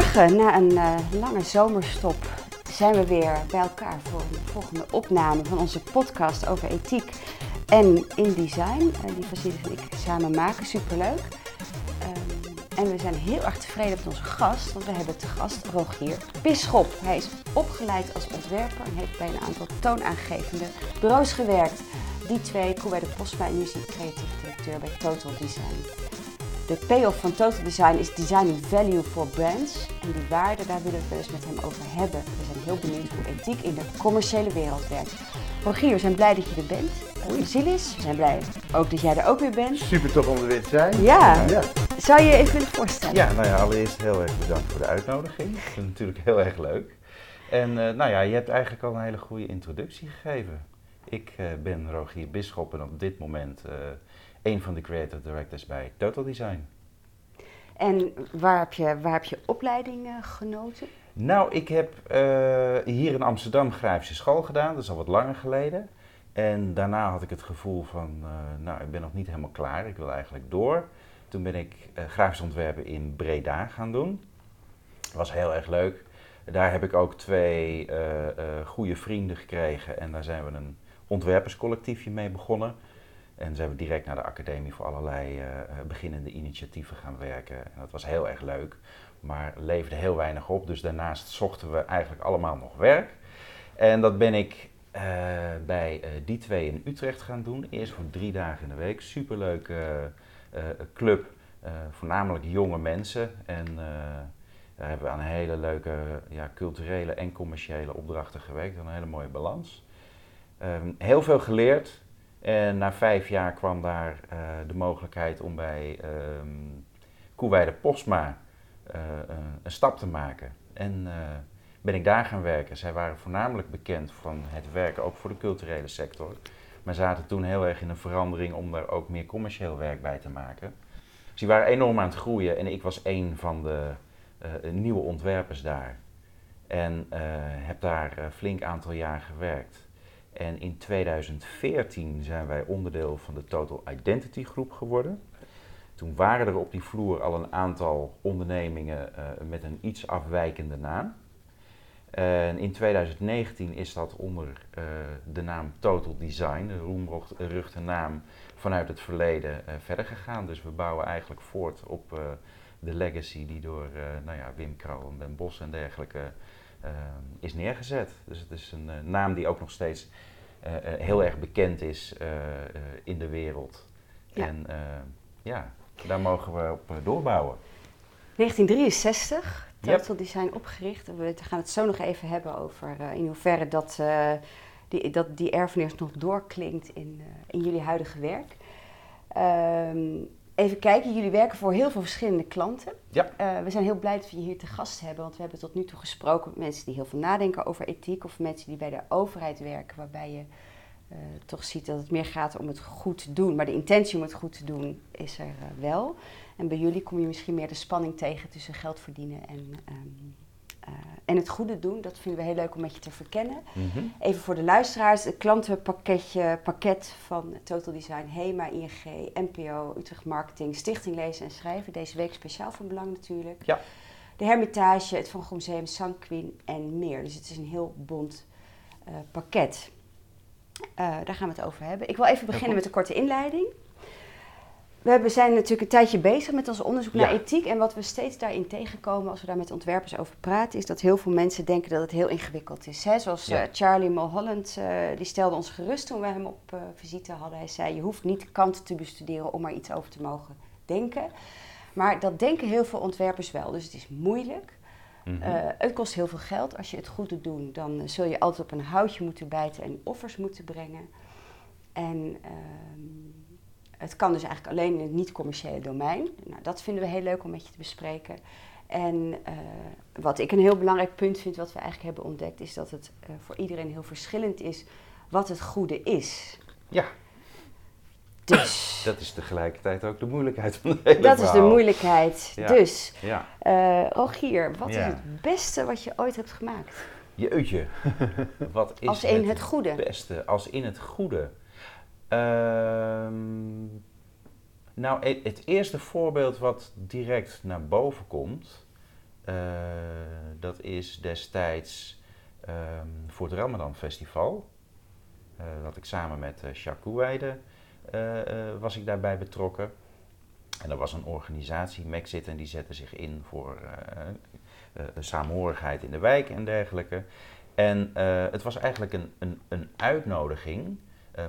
Goedemorgen, na een uh, lange zomerstop zijn we weer bij elkaar voor een volgende opname van onze podcast over ethiek en InDesign. Uh, die Vasilis en ik samen maken, superleuk. Um, en we zijn heel erg tevreden met onze gast, want we hebben te gast Rogier Bisschop. Hij is opgeleid als ontwerper en heeft bij een aantal toonaangevende bureaus gewerkt. Die twee, Koe de Postma en nu is creatief directeur bij Total Design. De payoff van Total Design is designing value for brands. En die waarde, daar willen we het eens met hem over hebben. We zijn heel benieuwd hoe ethiek in de commerciële wereld werkt. Rogier, we zijn blij dat je er bent. Zilis, we zijn blij ook dat jij er ook weer bent. Super toch om er weer te zijn. Ja. ja. Zou je je even willen voorstellen? Ja, nou ja, allereerst heel erg bedankt voor de uitnodiging. Dat is natuurlijk heel erg leuk. En uh, nou ja, je hebt eigenlijk al een hele goede introductie gegeven. Ik uh, ben Rogier Bisschop en op dit moment uh, een van de creative directors bij Total Design. En waar heb je, waar heb je opleiding genoten? Nou, ik heb hier in Amsterdam grafische school gedaan, dat is al wat langer geleden. En daarna had ik het gevoel van, nou, ik ben nog niet helemaal klaar, ik wil eigenlijk door. Toen ben ik uh, grafisch ontwerpen in Breda gaan doen. Dat was heel erg leuk. Daar heb ik ook twee goede vrienden gekregen en daar zijn we een ontwerperscollectiefje mee begonnen. En zijn we direct naar de academie voor allerlei beginnende initiatieven gaan werken. En dat was heel erg leuk, maar leverde heel weinig op. Dus daarnaast zochten we eigenlijk allemaal nog werk. En dat ben ik bij die twee in Utrecht gaan doen. Eerst voor drie dagen in de week. Superleuk uh, club, voornamelijk jonge mensen. En daar hebben we aan hele leuke ja, culturele en commerciële opdrachten gewerkt. Een hele mooie balans. Um, heel veel geleerd. En na vijf jaar kwam daar de mogelijkheid om bij um, Koeweide Postma een stap te maken. En ben ik daar gaan werken. Zij waren voornamelijk bekend van het werken ook voor de culturele sector. Maar zaten toen heel erg in een verandering om daar ook meer commercieel werk bij te maken. Die waren enorm aan het groeien en ik was een van de nieuwe ontwerpers daar. En heb daar een flink aantal jaar gewerkt. En in 2014 zijn wij onderdeel van de Total Identity groep geworden. Toen waren er op die vloer al een aantal ondernemingen uh, met een iets afwijkende naam. En in 2019 is dat onder uh, de naam Total Design, de roemruchte naam vanuit het verleden, uh, verder gegaan. Dus we bouwen eigenlijk voort op de legacy die door nou ja, Wim Krauw en Ben Bos en dergelijke is neergezet. Dus het is een naam die ook nog steeds heel erg bekend is in de wereld. Ja. En ja, daar mogen we op doorbouwen. 1963, Total yep. Design opgericht. We gaan het zo nog even hebben over uh, in hoeverre dat, uh, die, dat die erfenis nog doorklinkt in, uh, in jullie huidige werk. Um, even kijken, jullie werken voor heel veel verschillende klanten. Ja. we zijn heel blij dat we je hier te gast hebben, want we hebben tot nu toe gesproken met mensen die heel veel nadenken over ethiek of mensen die bij de overheid werken, waarbij je toch ziet dat het meer gaat om het goed te doen. Maar de intentie om het goed te doen is er wel. En bij jullie kom je misschien meer de spanning tegen tussen geld verdienen en, um, uh, en het goede doen. Dat vinden we heel leuk om met je te verkennen. Mm -hmm. Even voor de luisteraars, het klantenpakketje pakket van Total Design, HEMA, ING, NPO, Utrecht Marketing, Stichting Lezen en Schrijven. Deze week speciaal van belang natuurlijk. Ja. De Hermitage, het Van Gogh Museum, Sanquin en meer. Dus het is een heel bond uh, pakket. Uh, daar gaan we het over hebben. Ik wil even beginnen met een korte inleiding. We zijn natuurlijk een tijdje bezig met ons onderzoek naar ja. ethiek. En wat we steeds daarin tegenkomen als we daar met ontwerpers over praten, is dat heel veel mensen denken dat het heel ingewikkeld is. Hè? Zoals ja. uh, Charlie Mulholland, uh, die stelde ons gerust toen we hem op uh, visite hadden. Hij zei, je hoeft niet Kant te bestuderen om er iets over te mogen denken. Maar dat denken heel veel ontwerpers wel. Dus het is moeilijk. Mm -hmm. het kost heel veel geld. Als je het goed doet doen, dan zul je altijd op een houtje moeten bijten en offers moeten brengen. En ehm, het kan dus eigenlijk alleen in het niet-commerciële domein. Nou, dat vinden we heel leuk om met je te bespreken. En uh, wat ik een heel belangrijk punt vind, wat we eigenlijk hebben ontdekt, is dat het uh, voor iedereen heel verschillend is wat het goede is. Ja. Dus. Dat is tegelijkertijd ook de moeilijkheid van het hele Dat verhaal. is de moeilijkheid. Ja. Dus, Ja. uh, Rogier, wat Ja. is het beste wat je ooit hebt gemaakt? Jeutje. Wat is Als in het goede. beste? Als in het goede. Ehm, nou, het, eerste voorbeeld wat direct naar boven komt, dat is destijds ehm, voor het Ramadan Festival. dat ik samen met uh, Jacques was ik daarbij betrokken. En er was een organisatie, Maxit, en die zette zich in voor samenhorigheid in de wijk en dergelijke. En het was eigenlijk een, een, een uitnodiging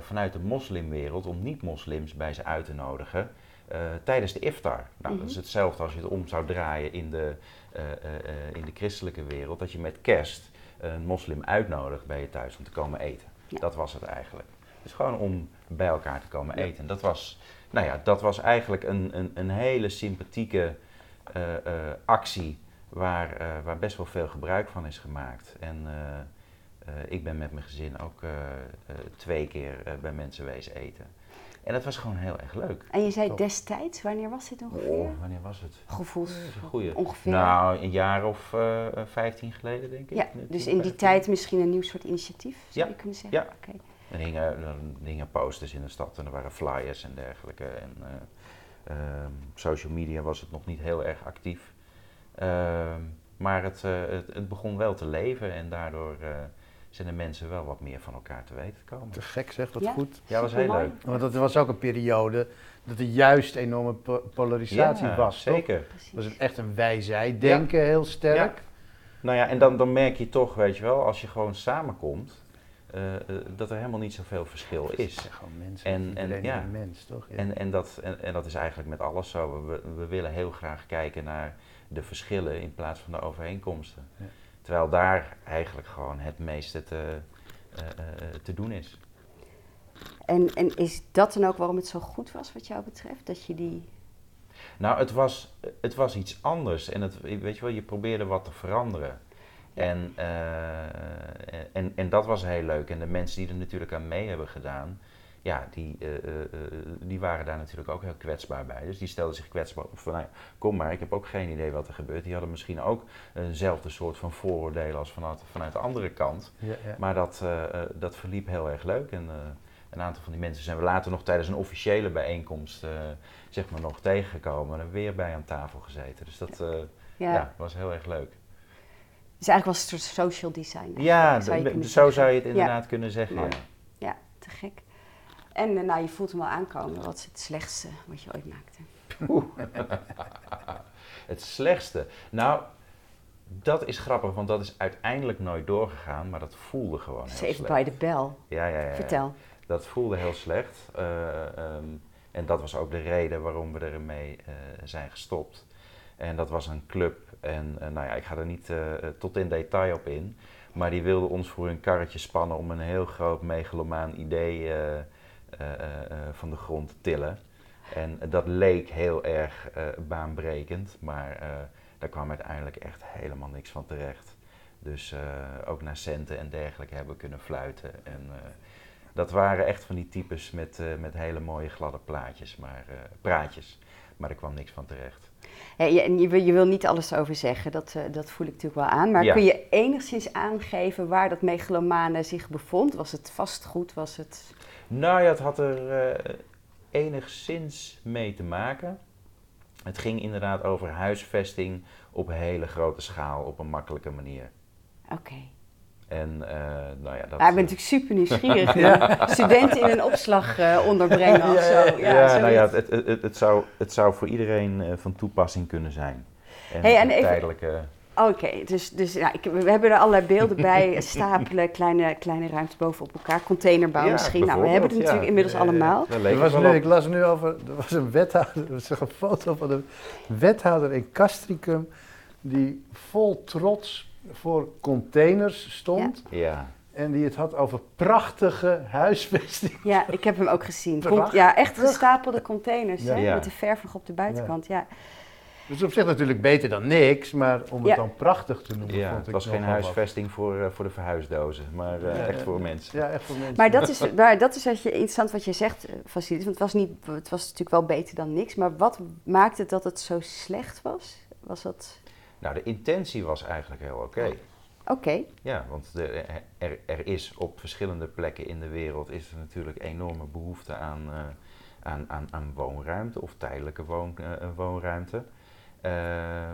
vanuit de moslimwereld om niet-moslims bij ze uit te nodigen tijdens de iftar. Nou, dat is mhm. hetzelfde als je het om zou draaien in de, in de christelijke wereld, dat je met kerst een moslim uitnodigt bij je thuis om te komen eten. Dat was het eigenlijk. Dus gewoon om bij elkaar te komen eten. Dat was nou ja, dat was eigenlijk een, een, een hele sympathieke actie waar, waar best wel veel gebruik van is gemaakt. En ik ben met mijn gezin ook twee keer bij mensen wezen eten. En dat was gewoon heel erg leuk. En je zei destijds, wanneer was dit ongeveer? Oh, wanneer was het? Gevoels. goeie. Ongeveer. Nou, een jaar of vijftien geleden, denk ik. Ja, dus in die tijd misschien een nieuw soort initiatief, zou je kunnen zeggen? Ja. Okay. Er hingen, posters in de stad en er waren flyers en dergelijke. En uh, social media was het nog niet heel erg actief. Ehm, maar het, uh, het, het, begon wel te leven en daardoor uh, zijn de mensen wel wat meer van elkaar te weten komen. Te gek zeg, wat ja? goed. Ja, dat was heel leuk. Want dat was ook een periode dat er juist enorme polarisatie ja, was. Zeker. Toch? Was het echt een wij-zij denken heel sterk. Nou ja, en dan, dan merk je toch, weet je wel, als je gewoon samenkomt, uh, dat er helemaal niet zoveel verschil is. gewoon mensen, en, en, ja, mens, toch? Ja. En, en, dat, en, en, dat is eigenlijk met alles zo. We, we willen heel graag kijken naar de verschillen in plaats van de overeenkomsten. Ja. Terwijl daar eigenlijk gewoon het meeste te, uh, te doen is. En, en is dat dan ook waarom het zo goed was wat jou betreft? Dat je die... Nou, het was, het was iets anders. En het, weet je wel, je probeerde wat te veranderen. En, uh, en, en dat was heel leuk. En de mensen die er natuurlijk aan mee hebben gedaan, ja, die, uh, die waren daar natuurlijk ook heel kwetsbaar bij. Dus die stelden zich kwetsbaar op van, nou, kom maar, ik heb ook geen idee wat er gebeurt. Die hadden misschien ook eenzelfde soort van vooroordelen als vanuit, vanuit de andere kant. Ja, ja. Maar dat, dat verliep heel erg leuk. En een aantal van die mensen zijn we later nog tijdens een officiële bijeenkomst zeg maar nog tegengekomen en weer bij aan tafel gezeten. Dus dat ja. was heel erg leuk. Dus eigenlijk was het een soort social design. Ja, zo zou je het inderdaad kunnen zeggen. Ja. ja. te gek. En uh, nou, je voelt hem al aankomen. Wat is het slechtste wat je ooit maakte? het slechtste? Nou, dat is grappig, want dat is uiteindelijk nooit doorgegaan, maar dat voelde gewoon heel Saved slecht. by the bell. Ja, ja, ja. Vertel. Dat voelde heel slecht. Uh, um, en dat was ook de reden waarom we ermee uh, zijn gestopt. En dat was een club. En uh, nou ja, ik ga er niet uh, tot in detail op in. Maar die wilden ons voor hun karretje spannen om een heel groot megalomaan idee uh, van de grond tillen. En dat leek heel erg baanbrekend, maar daar kwam uiteindelijk echt helemaal niks van terecht. Dus ook naar centen en dergelijke hebben we kunnen fluiten. En dat waren echt van die types met, met hele mooie gladde plaatjes, maar, praatjes. Maar er kwam niks van terecht. Ja, je, je, je, wil niet alles over zeggen, dat, uh, dat voel ik natuurlijk wel aan. Maar kun je enigszins aangeven waar dat megalomane zich bevond? Was het vastgoed? Was het... Nou ja, het had er uh, enigszins mee te maken. Het ging inderdaad over huisvesting op hele grote schaal, op een makkelijke manier. Oké. En uh, nou ja, dat... Ja, ik ben natuurlijk super nieuwsgierig. ja. Studenten in een opslag uh, onderbrengen of zo. Ja, ja nou ja, het, het, het, zou, het zou voor iedereen van toepassing kunnen zijn. En, hey, en even... tijdelijke... Oké, dus, dus ja, ik, we hebben er allerlei beelden bij. Stapelen, kleine, kleine ruimtes bovenop elkaar. Containerbouw misschien. Nou, we hebben het natuurlijk inmiddels allemaal. Er was nu, ik las nu over, er was een wethouder, er was een foto van een wethouder in Castricum die vol trots voor containers stond. Ja. En die het had over prachtige huisvesting. Ja, ik heb hem ook gezien. ja, echt gestapelde containers hè, met de verf nog op de buitenkant. Ja. Dus op zich natuurlijk beter dan niks, maar om het dan prachtig te noemen. Ja, vond het was geen huisvesting voor, uh, voor de verhuisdozen, maar uh, echt voor mensen. Ja, echt voor mensen. Maar dat is, maar dat is je, interessant wat je zegt, Vasilis. Want het was, niet, het was natuurlijk wel beter dan niks. Maar wat maakte het dat het zo slecht was? Was dat... Nou, de intentie was eigenlijk heel oké. Oké. Ja, want de, er, er, is op verschillende plekken in de wereld is er natuurlijk enorme behoefte aan, uh, aan, aan, aan woonruimte of tijdelijke woon, uh, woonruimte. Uh,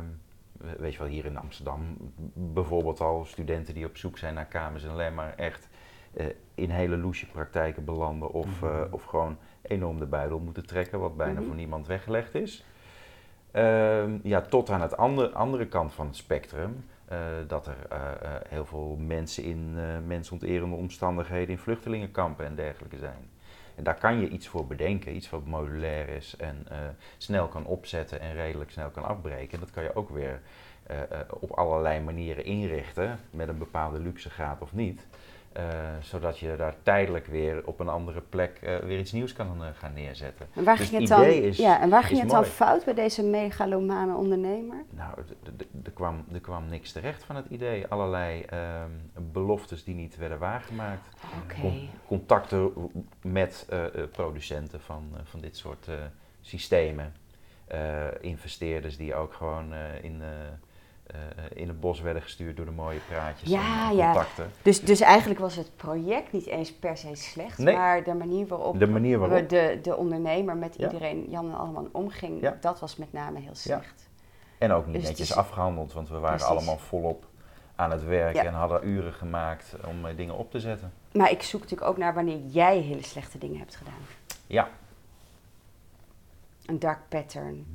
weet je wel, hier in Amsterdam bijvoorbeeld al studenten die op zoek zijn naar kamers en alleen maar echt eh, in hele loesje praktijken belanden of, Mhm. eh, of gewoon enorm de buidel moeten trekken, wat bijna Mhm. voor niemand weggelegd is. Ehm, ja, tot aan het andere, andere kant van het spectrum, eh, dat er heel veel mensen in mensonterende omstandigheden in vluchtelingenkampen en dergelijke zijn. En daar kan je iets voor bedenken, iets wat modulair is en uh, snel kan opzetten en redelijk snel kan afbreken. Dat kan je ook weer uh, op allerlei manieren inrichten, met een bepaalde luxegraad of niet. Uh, zodat je daar tijdelijk weer op een andere plek uh, weer iets nieuws kan uh, gaan neerzetten. En waar dus ging het, dan, is, ja, en waar ging het dan fout bij deze megalomane ondernemer? Nou, er kwam, er kwam niks terecht van het idee. Allerlei um, beloftes die niet werden waargemaakt. Okay. Con contacten met producenten van, van dit soort systemen. investeerders die ook gewoon in uh, in het bos werden gestuurd door de mooie praatjes ja, en contacten. Ja. Dus, dus eigenlijk was het project niet eens per se slecht, nee. maar de manier waarop, de, manier waarop. De, de ondernemer met ja. iedereen, Jan en Alleman, omging, ja. dat was met name heel slecht. En ook niet Dus netjes is- afgehandeld, want we waren Precies. allemaal volop aan het werk en hadden uren gemaakt om eh, dingen op te zetten. Maar ik zoek natuurlijk ook naar wanneer jij hele slechte dingen hebt gedaan. Ja, Een dark pattern,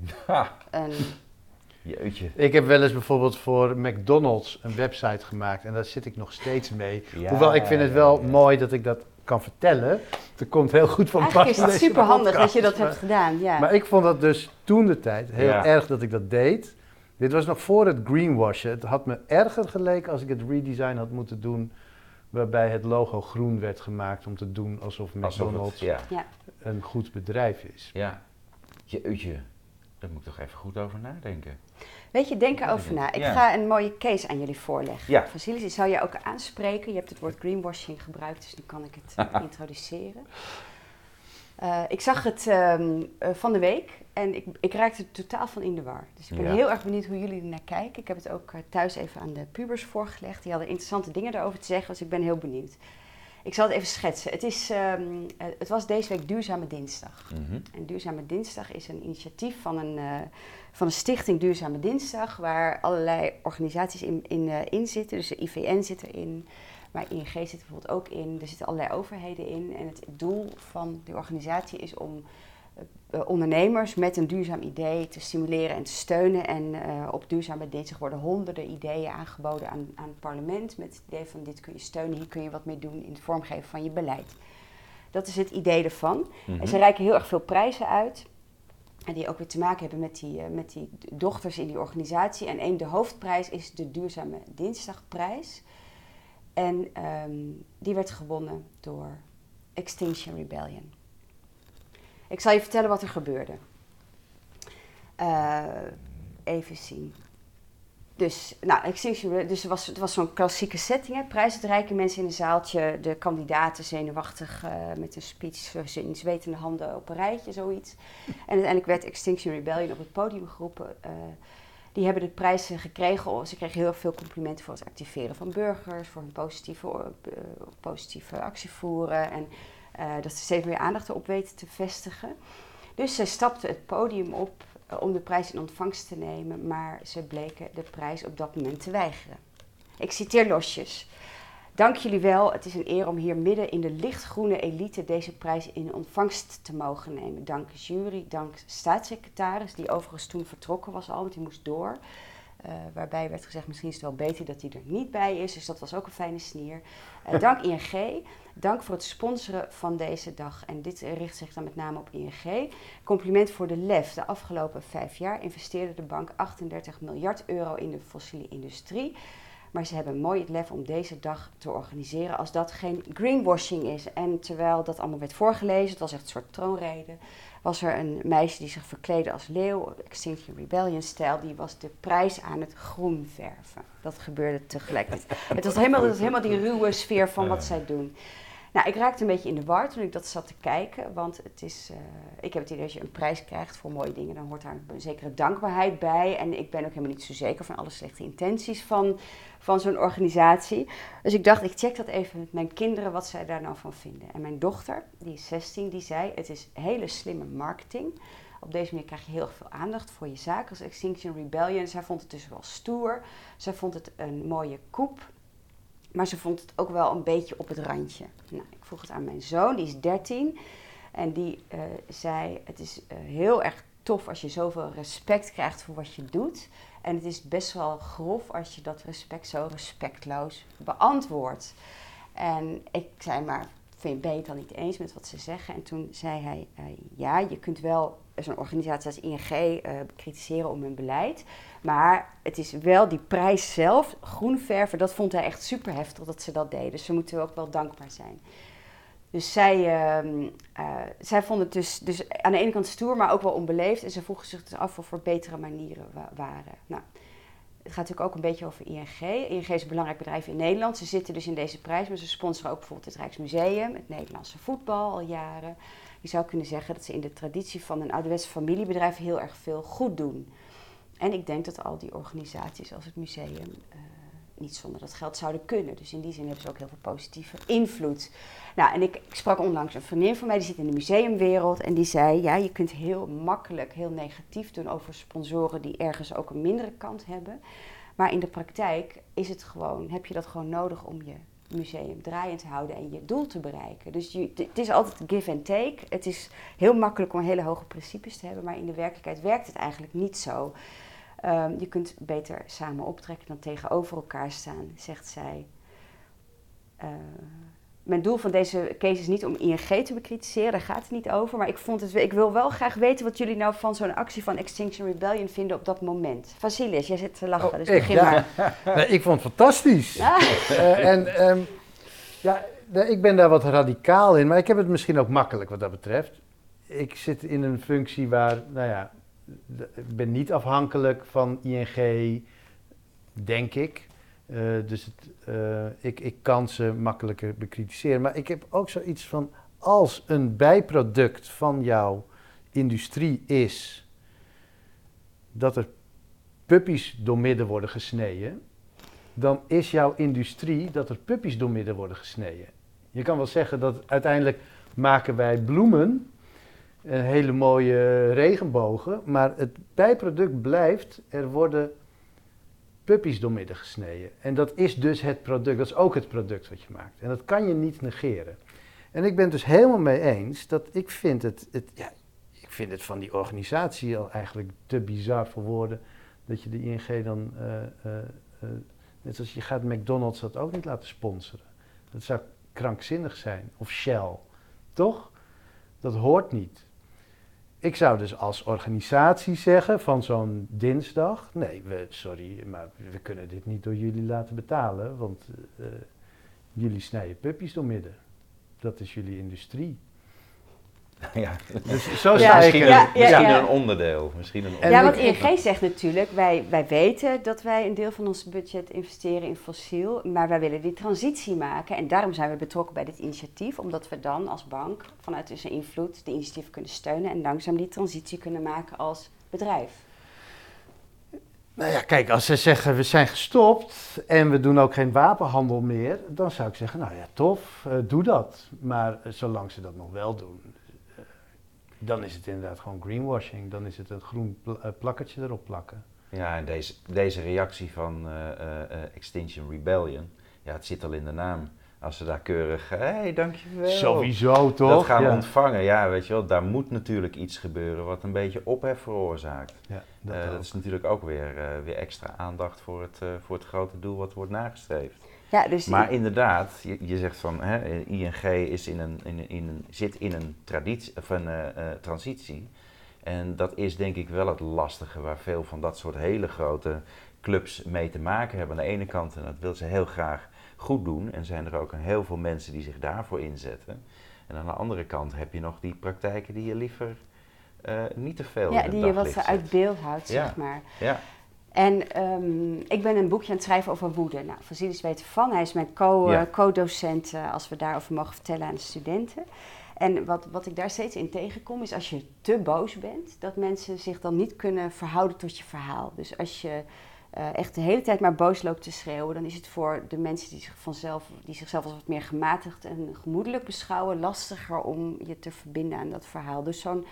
een... jeutje. Ik heb wel eens bijvoorbeeld voor McDonald's een website gemaakt en daar zit ik nog steeds mee. Ja, Hoewel ik vind het wel ja. mooi dat ik dat kan vertellen. Het komt heel goed van pas. Eigenlijk is het super handig dat je dat hebt gedaan, ja. Maar ik vond dat dus toen de tijd heel Ja. erg dat ik dat deed. Dit was nog voor het greenwashen. Het had me erger geleken als ik het redesign had moeten doen. Waarbij het logo groen werd gemaakt om te doen alsof Alsof McDonald's het, ja, een goed bedrijf is. ja. Jeutje. Daar moet ik toch even goed over nadenken. Weet je, denk erover na. Ik Ja. ga een mooie case aan jullie voorleggen. Ja. Vasilis, die zou je ook aanspreken. Je hebt het woord greenwashing gebruikt, dus nu kan ik het eh, introduceren. Eh, ik zag het ehm, eh, van de week en ik, ik raakte er totaal van in de war. Dus ik ben Ja. heel erg benieuwd hoe jullie er naar kijken. Ik heb het ook thuis even aan de pubers voorgelegd. Die hadden interessante dingen daarover te zeggen, dus ik ben heel benieuwd. Ik zal het even schetsen. Het, is, ehm, eh, het was deze week Duurzame Dinsdag. Mhm. En Duurzame Dinsdag is een initiatief van een, van een stichting Duurzame Dinsdag, waar allerlei organisaties in, in, in zitten. Dus de IVN zit erin, maar ING zit er bijvoorbeeld ook in. Er zitten allerlei overheden in. En het doel van die organisatie is om eh, eh, ondernemers met een duurzaam idee te stimuleren en te steunen. En op Duurzame Dinsdag worden honderden ideeën aangeboden aan, aan het parlement met het idee van dit kun je steunen, hier kun je wat mee doen in het vormgeven van je beleid. Dat is het idee ervan. Mhm. En ze reiken heel erg veel prijzen uit. En die ook weer te maken hebben met die, eh, met die dochters in die organisatie. En een, de hoofdprijs is de Duurzame Dinsdagprijs. En ehm, die werd gewonnen door Extinction Rebellion. Ik zal je vertellen wat er gebeurde. Eh, even zien. Dus, nou, Extinction Rebellion, dus het was, was zo'n klassieke setting. Hè? Prijsuitreiking, mensen in een zaaltje, de kandidaten zenuwachtig eh, met een speech, in zwetende handen op een rijtje, zoiets. En uiteindelijk werd Extinction Rebellion op het podium geroepen. Eh, die hebben de prijs eh, gekregen. Ze kregen heel veel complimenten voor het activeren van burgers, voor hun positieve, eh, positieve actie voeren en dat ze steeds meer aandacht erop weten te vestigen. Dus ze stapten het podium op om de prijs in ontvangst te nemen, maar ze bleken de prijs op dat moment te weigeren. Ik citeer losjes. Dank jullie wel. Het is een eer om hier midden in de lichtgroene elite deze prijs in ontvangst te mogen nemen. Dank jury, dank staatssecretaris, die overigens toen vertrokken was al, want die moest door. Eh, waarbij werd gezegd, misschien is het wel beter dat hij er niet bij is. Dus dat was ook een fijne sneer. Eh, dank ING. Dank voor het sponsoren van deze dag. En dit richt zich dan met name op ING. Compliment voor de LEF. De afgelopen vijf jaar investeerde de bank 38 miljard euro in de fossiele industrie. Maar ze hebben mooi het lef om deze dag te organiseren als dat geen greenwashing is. En terwijl dat allemaal werd voorgelezen, het was echt een soort troonrede, was er een meisje die zich verkleedde als leeuw, Extinction Rebellion stijl, die was de prijs aan het groen verven. Dat gebeurde tegelijkertijd. het, was helemaal, het was helemaal die ruwe sfeer van wat zij doen. Nou, ik raakte een beetje in de war toen ik dat zat te kijken, want het is, uh, ik heb het idee als je een prijs krijgt voor mooie dingen, dan hoort daar een zekere dankbaarheid bij. En ik ben ook helemaal niet zo zeker van alle slechte intenties van, van zo'n organisatie. Dus ik dacht, ik check dat even met mijn kinderen, wat zij daar nou van vinden. En mijn dochter, die is 16, die zei, het is hele slimme marketing op deze manier krijg je heel veel aandacht voor je zaak als Extinction Rebellion. Zij vond het dus wel stoer. Zij vond het een mooie koep. Maar ze vond het ook wel een beetje op het randje. Nou, ik vroeg het aan mijn zoon, die is 13. En die uh, zei: Het is uh, heel erg tof als je zoveel respect krijgt voor wat je doet. En het is best wel grof als je dat respect zo respectloos beantwoordt. En ik zei maar, vind, je het dan niet eens met wat ze zeggen? En toen zei hij, uh, ja, je kunt wel zo'n organisatie als ING uh, kritiseren om hun beleid. Maar het is wel die prijs zelf, groenverven, dat vond hij echt super heftig dat ze dat deden. Dus ze moeten ook wel dankbaar zijn. Dus zij, uh, uh, zij vonden het dus, dus aan de ene kant stoer, maar ook wel onbeleefd. En ze vroegen zich dus af of er betere manieren wa waren. Nou, het gaat natuurlijk ook een beetje over ING. ING is een belangrijk bedrijf in Nederland. Ze zitten dus in deze prijs, maar ze sponsoren ook bijvoorbeeld het Rijksmuseum, het Nederlandse voetbal al jaren. Je zou kunnen zeggen dat ze in de traditie van een ouderwetse familiebedrijf heel erg veel goed doen. En ik denk dat al die organisaties als het museum uh, niet zonder dat geld zouden kunnen. Dus in die zin hebben ze ook heel veel positieve invloed. Nou, en ik, ik, sprak onlangs een vriendin van mij, die zit in de museumwereld. En die zei, ja, je kunt heel makkelijk, heel negatief doen over sponsoren die ergens ook een mindere kant hebben. Maar in de praktijk is het gewoon, heb je dat gewoon nodig om je museum draaiend te houden en je doel te bereiken. Dus je, het is altijd give and take. Het is heel makkelijk om hele hoge principes te hebben, maar in de werkelijkheid werkt het eigenlijk niet zo. Um, je kunt beter samen optrekken dan tegenover elkaar staan, zegt zij. Uh, mijn doel van deze case is niet om ING te bekritiseren, daar gaat het niet over. Maar ik, vond het, ik wil wel graag weten wat jullie nou van zo'n actie van Extinction Rebellion vinden op dat moment. Vasilis, jij zit te lachen, oh, dus echt? begin ja. maar. nee, ik vond het fantastisch. Ah. Uh, en um, ja, ik ben daar wat radicaal in, maar ik heb het misschien ook makkelijk wat dat betreft. Ik zit in een functie waar, nou ja, ik ben niet afhankelijk van ING, denk ik. Uh, dus het, uh, ik, ik kan ze makkelijker bekritiseren. Maar ik heb ook zoiets van, als een bijproduct van jouw industrie is dat er puppies doormidden worden gesneden, dan is jouw industrie dat er puppies doormidden worden gesneden. Je kan wel zeggen dat uiteindelijk maken wij bloemen, een hele mooie regenbogen, maar het bijproduct blijft, er worden puppies doormidden gesneden. En dat is dus het product, dat is ook het product wat je maakt. En dat kan je niet negeren. En ik ben het dus helemaal mee eens dat ik vind het, het ja, ik vind het van die organisatie al eigenlijk te bizar voor woorden, dat je de ING dan, uh, uh, uh, net zoals je gaat McDonald's dat ook niet laten sponsoren. Dat zou krankzinnig zijn. Of Shell, toch? Dat hoort niet. Ik zou dus als organisatie zeggen van zo'n dinsdag: nee, we, sorry, maar we kunnen dit niet door jullie laten betalen, want uh, jullie snijden puppies door midden. Dat is jullie industrie. Ja, dus zo ja, misschien, ja, ja, misschien een onderdeel. Misschien een onderdeel. Ja, want ING zegt natuurlijk, wij, wij weten dat wij een deel van ons budget investeren in fossiel, maar wij willen die transitie maken. En daarom zijn we betrokken bij dit initiatief, omdat we dan als bank vanuit onze invloed de initiatief kunnen steunen en langzaam die transitie kunnen maken als bedrijf. Nou ja, kijk, als ze zeggen we zijn gestopt en we doen ook geen wapenhandel meer, dan zou ik zeggen, nou ja, tof, uh, doe dat. Maar uh, zolang ze dat nog wel doen, dan is het inderdaad gewoon greenwashing. Dan is het een groen pl plakkertje erop plakken. Ja, en deze, deze reactie van Extinction Rebellion, ja, het zit al in de naam. Als ze daar keurig, hé, hey, dankjewel. Sowieso, toch? Dat gaan ja. ontvangen, ja, weet je wel. Daar moet natuurlijk iets gebeuren wat een beetje ophef veroorzaakt. Ja, dat, dat is natuurlijk ook weer, weer extra aandacht voor het, voor het grote doel wat wordt nagestreefd. Ja, dus maar inderdaad, je, je zegt van, hè, ING is in een, in, in een, zit in een, traditie, of een transitie. En dat is denk ik wel het lastige waar veel van dat soort hele grote clubs mee te maken hebben. Aan de ene kant, en dat wil ze heel graag goed doen. En zijn er ook heel veel mensen die zich daarvoor inzetten. En aan de andere kant heb je nog die praktijken die je liever uh, niet te veel. Ja, die je wat uit beeld houdt, ja. zeg maar. Ja. En um, ik ben een boekje aan het schrijven over woede. Nou, Vasilis weet ervan. Hij is mijn Ja. uh, co-docent uh, als we daarover mogen vertellen aan de studenten. En wat, wat ik daar steeds in tegenkom is als je te boos bent, dat mensen zich dan niet kunnen verhouden tot je verhaal. Dus als je uh, echt de hele tijd maar boos loopt te schreeuwen, dan is het voor de mensen die, zich vanzelf, die zichzelf als wat meer gematigd en gemoedelijk beschouwen, lastiger om je te verbinden aan dat verhaal. Dus zo'n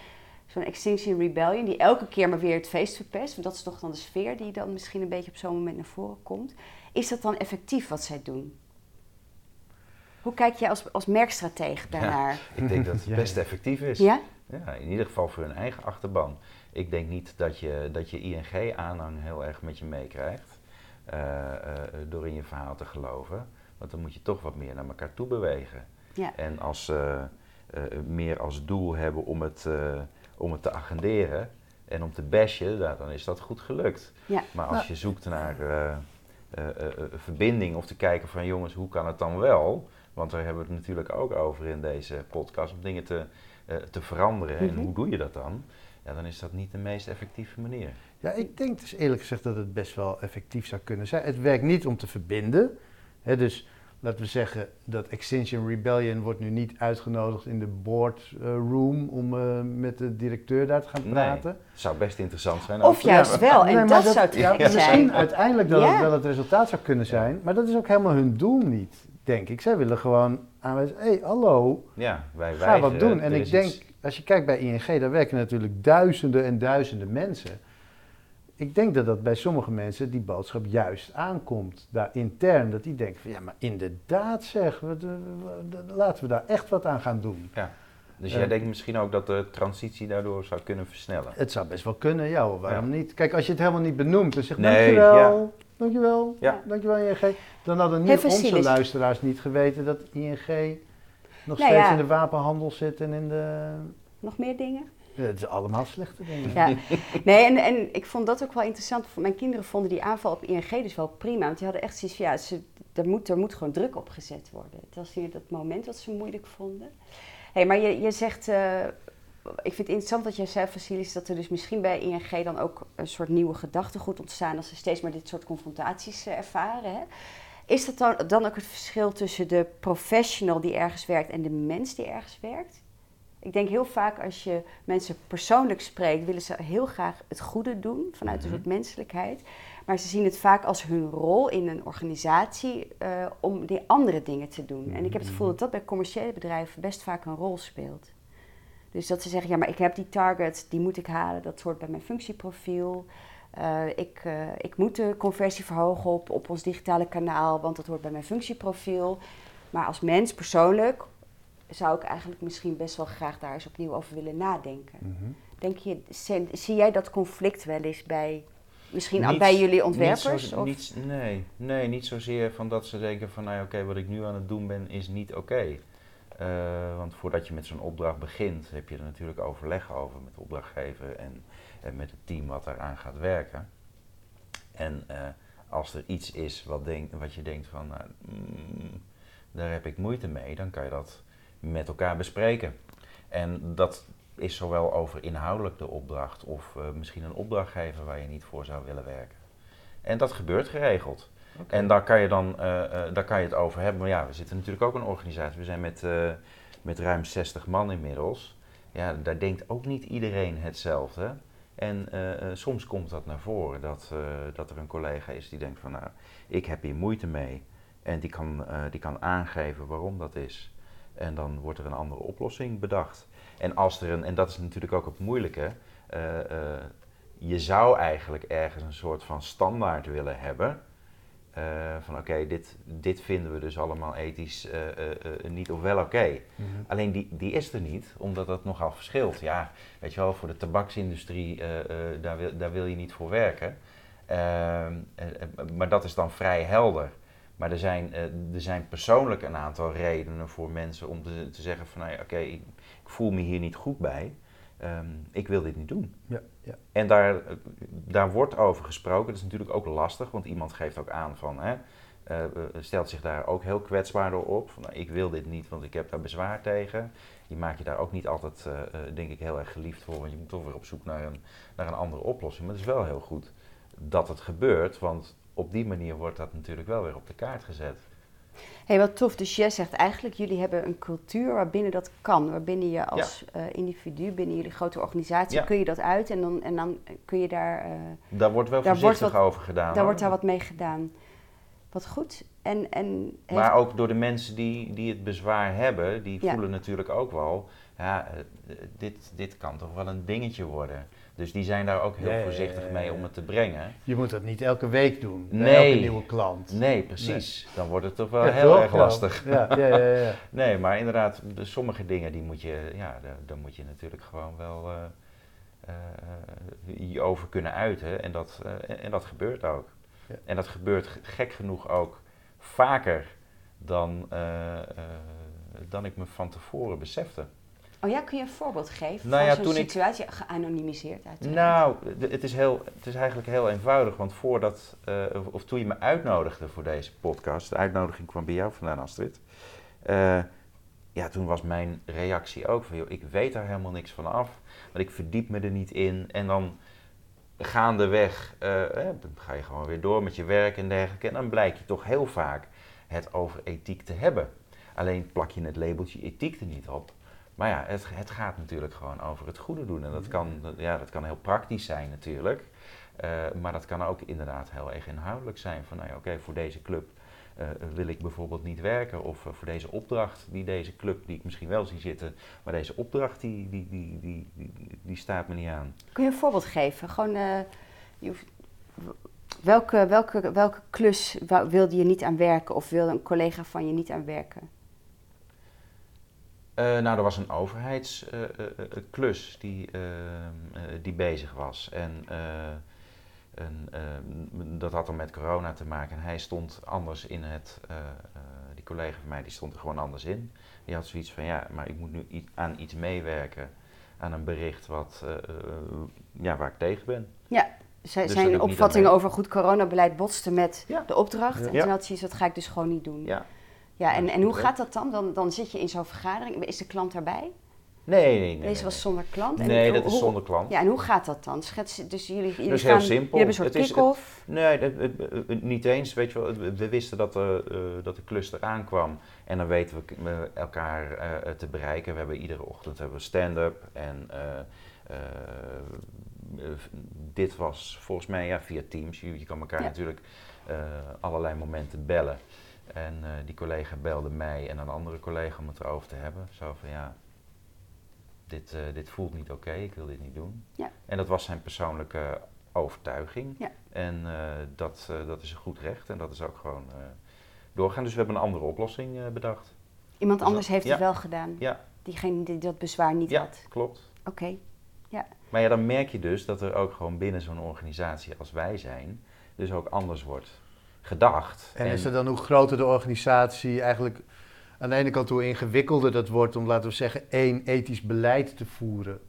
zo'n Extinction Rebellion, die elke keer maar weer het feest verpest, want dat is toch dan de sfeer die dan misschien een beetje op zo'n moment naar voren komt. Is dat dan effectief wat zij doen? Hoe kijk jij als, als merkstratege daarnaar? Ik denk dat het Ja, best ja. effectief is. Ja? Ja, in ieder geval voor hun eigen achterban. Ik denk niet dat je, dat je ING-aanhang heel erg met je meekrijgt. eh, eh, door in je verhaal te geloven. Want dan moet je toch wat meer naar elkaar toe bewegen. Ja. En als ze eh, meer als doel hebben om het, eh, om het te agenderen en om te bashen, nou, dan is dat goed gelukt. Ja. Maar als je zoekt naar eh, eh, eh, eh, verbinding of te kijken van jongens, hoe kan het dan wel? Want daar hebben we het natuurlijk ook over in deze podcast, om dingen te, eh, te veranderen. Mhm. En hoe doe je dat dan? Ja, dan is dat niet de meest effectieve manier. Ja, ik denk dus eerlijk gezegd dat het best wel effectief zou kunnen zijn. Het werkt niet om te verbinden. Hè, dus laten we zeggen dat Extinction Rebellion wordt nu niet uitgenodigd in de boardroom om eh, met de directeur daar te gaan praten. Zou best interessant zijn. Of juist wel, en Nee, dat, zou te ja, Misschien uiteindelijk dat Ja. het wel het resultaat zou kunnen zijn, maar dat is ook helemaal hun doel niet, denk ik. Zij willen gewoon aanwijzen, hé, hey, hallo, Ja, wij ga wat doen. En ik denk, iets- als je kijkt bij ING, daar werken natuurlijk duizenden en duizenden mensen. Ik denk dat dat bij sommige mensen die boodschap juist aankomt, daar intern. Dat die denken van, ja, maar inderdaad zeg, we, we- we- laten we daar echt wat aan gaan doen. Dus Eh. jij denkt misschien ook dat de transitie daardoor zou kunnen versnellen? Het zou best wel kunnen, ja, hoor, waarom Ja. niet? Kijk, als je het helemaal niet benoemt en zegt, Nee, dankjewel, dankjewel, Ja. dankjewel ING. Dan hadden Hey, onze luisteraars niet geweten dat ING nog Nou steeds ja. in de wapenhandel zit en in de... Nog meer dingen? Het is allemaal slechte dingen. Ja, nee, en, en ik vond dat ook wel interessant. Mijn kinderen vonden die aanval op ING dus wel prima. Want die hadden echt zoiets van, ja, ze, er, moet, er moet gewoon druk op gezet worden. Het was hier dat moment wat ze moeilijk vonden. hey, maar je, je zegt, eh, ik vind het interessant wat jij zei, Vasilis, dat er dus misschien bij ING dan ook een soort nieuwe gedachtegoed ontstaan als ze steeds maar dit soort confrontaties eh, ervaren. Hè? Is dat dan, dan ook het verschil tussen de professional die ergens werkt en de mens die ergens werkt? Ik denk heel vaak als je mensen persoonlijk spreekt, willen ze heel graag het goede doen vanuit een Mhm. soort menselijkheid. Maar ze zien het vaak als hun rol in een organisatie eh, om die andere dingen te doen. En ik heb het gevoel dat dat bij commerciële bedrijven best vaak een rol speelt. Dus dat ze zeggen, ja, maar ik heb die target, die moet ik halen, dat hoort bij mijn functieprofiel. Eh, ik, eh, ik moet de conversie verhogen op, op ons digitale kanaal, want dat hoort bij mijn functieprofiel. Maar als mens persoonlijk zou ik eigenlijk misschien best wel graag daar eens opnieuw over willen nadenken. Mhm. Denk je, zie, zie jij dat conflict wel eens bij, misschien Niet- bij jullie niet ontwerpers? zo- niet- nee, nee, niet zozeer van dat ze denken van, nou oké, wat ik nu aan het doen ben is niet oké. Eh, want voordat je met zo'n opdracht begint, heb je er natuurlijk overleg over met de opdrachtgever en, en met het team wat daaraan gaat werken. En eh, als er iets is wat, denk, wat je denkt van, nou, mm, daar heb ik moeite mee, dan kan je dat met elkaar bespreken. En dat is zowel over inhoudelijk de opdracht of eh, misschien een opdrachtgever waar je niet voor zou willen werken. En dat gebeurt geregeld. En daar kan je dan eh, eh, daar kan je het over hebben. Maar ja, we zitten natuurlijk ook een organisatie. We zijn met, met ruim 60 man inmiddels. Ja, daar denkt ook niet iedereen hetzelfde. En soms komt dat naar voren dat, dat er een collega is die denkt van nou, ik heb hier moeite mee. En die kan, die kan aangeven waarom dat is. En dan wordt er een andere oplossing bedacht. En, als er een, en dat is natuurlijk ook het moeilijke. eh, eh, je zou eigenlijk ergens een soort van standaard willen hebben. eh, van oké, dit, dit vinden we dus allemaal ethisch niet of wel oké. Mhm. Alleen die, die is er niet, omdat dat nogal verschilt. Ja, weet je wel, voor de tabaksindustrie, daar, wil, daar wil je niet voor werken. Ehm, eh, eh, maar dat is dan vrij helder. Maar er zijn, eh, er zijn persoonlijk een aantal redenen voor mensen om te, te zeggen van, nou ja, oké, ik, ik voel me hier niet goed bij. Ehm, ik wil dit niet doen. Ja, ja. En daar, eh, daar wordt over gesproken. Dat is natuurlijk ook lastig, want iemand geeft ook aan van, hè, eh, stelt zich daar ook heel kwetsbaar door op. Van, nou, ik wil dit niet, want ik heb daar bezwaar tegen. Je maakt je daar ook niet altijd, denk ik, heel erg geliefd voor, want je moet toch weer op zoek naar een, naar een andere oplossing. Maar het is wel heel goed dat het gebeurt, want op die manier wordt dat natuurlijk wel weer op de kaart gezet. Hé, wat tof. Dus jij zegt eigenlijk, jullie hebben een cultuur waarbinnen dat kan. Waarbinnen je als eh, individu, binnen jullie grote organisatie, Ja. kun je dat uit. En dan, en dan kun je daar, eh, Daar wordt wel Daar wordt voorzichtig wat- over gedaan. daar hoor. wordt daar wat mee gedaan. Wat goed. En, en heeft- Maar ook door de mensen die, die het bezwaar hebben, die Ja. voelen natuurlijk ook wel, ja, eh, dit, dit kan toch wel een dingetje worden. Dus die zijn daar ook heel voorzichtig mee om het te brengen. Je moet dat niet elke week doen. bij Nee. Elke nieuwe klant. Nee, precies. Dan wordt het toch wel Ja, heel toch? erg lastig. Ja, ja, ja. ja. Nee, maar inderdaad, de, sommige dingen die moet je, ja, daar moet je natuurlijk gewoon wel eh, je over kunnen uiten. En dat, en, dat gebeurt ook. Ja. En dat gebeurt gek genoeg ook vaker dan, dan ik me van tevoren besefte. Oh ja, kun je een voorbeeld geven Nou van ja, zo'n ik- situatie? Geanonimiseerd uiteraard. Nou, het is, heel, het is eigenlijk heel eenvoudig, want voordat, eh, of, toen je me uitnodigde voor deze podcast, de uitnodiging kwam bij jou vandaan, Astrid. eh, ja, toen was mijn reactie ook van, joh, ik weet daar helemaal niks van af, want ik verdiep me er niet in. En dan gaandeweg eh, dan ga je gewoon weer door met je werk en dergelijke. En dan blijkt je toch heel vaak het over ethiek te hebben. Alleen plak je het labeltje ethiek er niet op. Maar ja, het, het gaat natuurlijk gewoon over het goede doen. En dat kan, dat- ja, dat kan heel praktisch zijn natuurlijk. Eh, maar dat kan ook inderdaad heel erg inhoudelijk zijn. Van nou ja, oké, voor deze club eh, wil ik bijvoorbeeld niet werken. Of eh, voor deze opdracht die deze club, die ik misschien wel zie zitten. Maar deze opdracht die, die, die, die, die, die staat me niet aan. Kun je een voorbeeld geven? Gewoon, je hoeft- welke, welke, welke klus wilde je niet aan werken of wilde een collega van je niet aan werken? Eh, nou, er was een overheidsklus die, eh, eh, die bezig was. En eh, een, eh, m- dat had dan met corona te maken. En hij stond anders in het, eh, eh, die collega van mij, die stond er gewoon anders in. Die had zoiets van, ja, maar ik moet nu aan iets meewerken. Aan een bericht wat, eh, eh, ja, waar ik tegen ben. Dus doe zijn ik niet opvattingen over goed coronabeleid botsten met Ja. de opdracht. Ja. En Ja. toen had ze iets, dat ga ik dus gewoon niet doen. Ja. Ja, en, en hoe gaat dat dan? dan? Dan zit je in zo'n vergadering. Is de klant daarbij? Nee, nee, nee. Deze was zonder klant. En Nee, hoe- dat is zonder klant. Ja, en hoe gaat dat dan? Schets, dus jullie, jullie, is gaan, heel simpel. jullie hebben een soort is- kick-off. Nee, niet eens. Weet je wel, we wisten dat de, eh, dat de klus eraan kwam. En dan weten we elkaar eh, te bereiken. We hebben iedere ochtend hebben we stand-up. En eh, dit was volgens mij ja, via Teams. Je, je kan elkaar Ja. natuurlijk allerlei momenten bellen. En eh, die collega belde mij en een andere collega om het erover te hebben. Zo van ja, dit, eh, dit voelt niet oké, ik wil dit niet doen. Ja. En dat was zijn persoonlijke overtuiging. Ja. En eh, dat, dat is een goed recht en dat is ook gewoon doorgaan. Dus we hebben een andere oplossing bedacht. Iemand Dus anders dat- heeft ja. het wel gedaan. Ja. Diegene die dat bezwaar niet ja, had. klopt. Oké. Maar ja, dan merk je dus dat er ook gewoon binnen zo'n organisatie als wij zijn, dus ook anders wordt gedacht. En is er dan hoe groter de organisatie eigenlijk aan de ene kant hoe ingewikkelder dat wordt om, laten we zeggen, één ethisch beleid te voeren?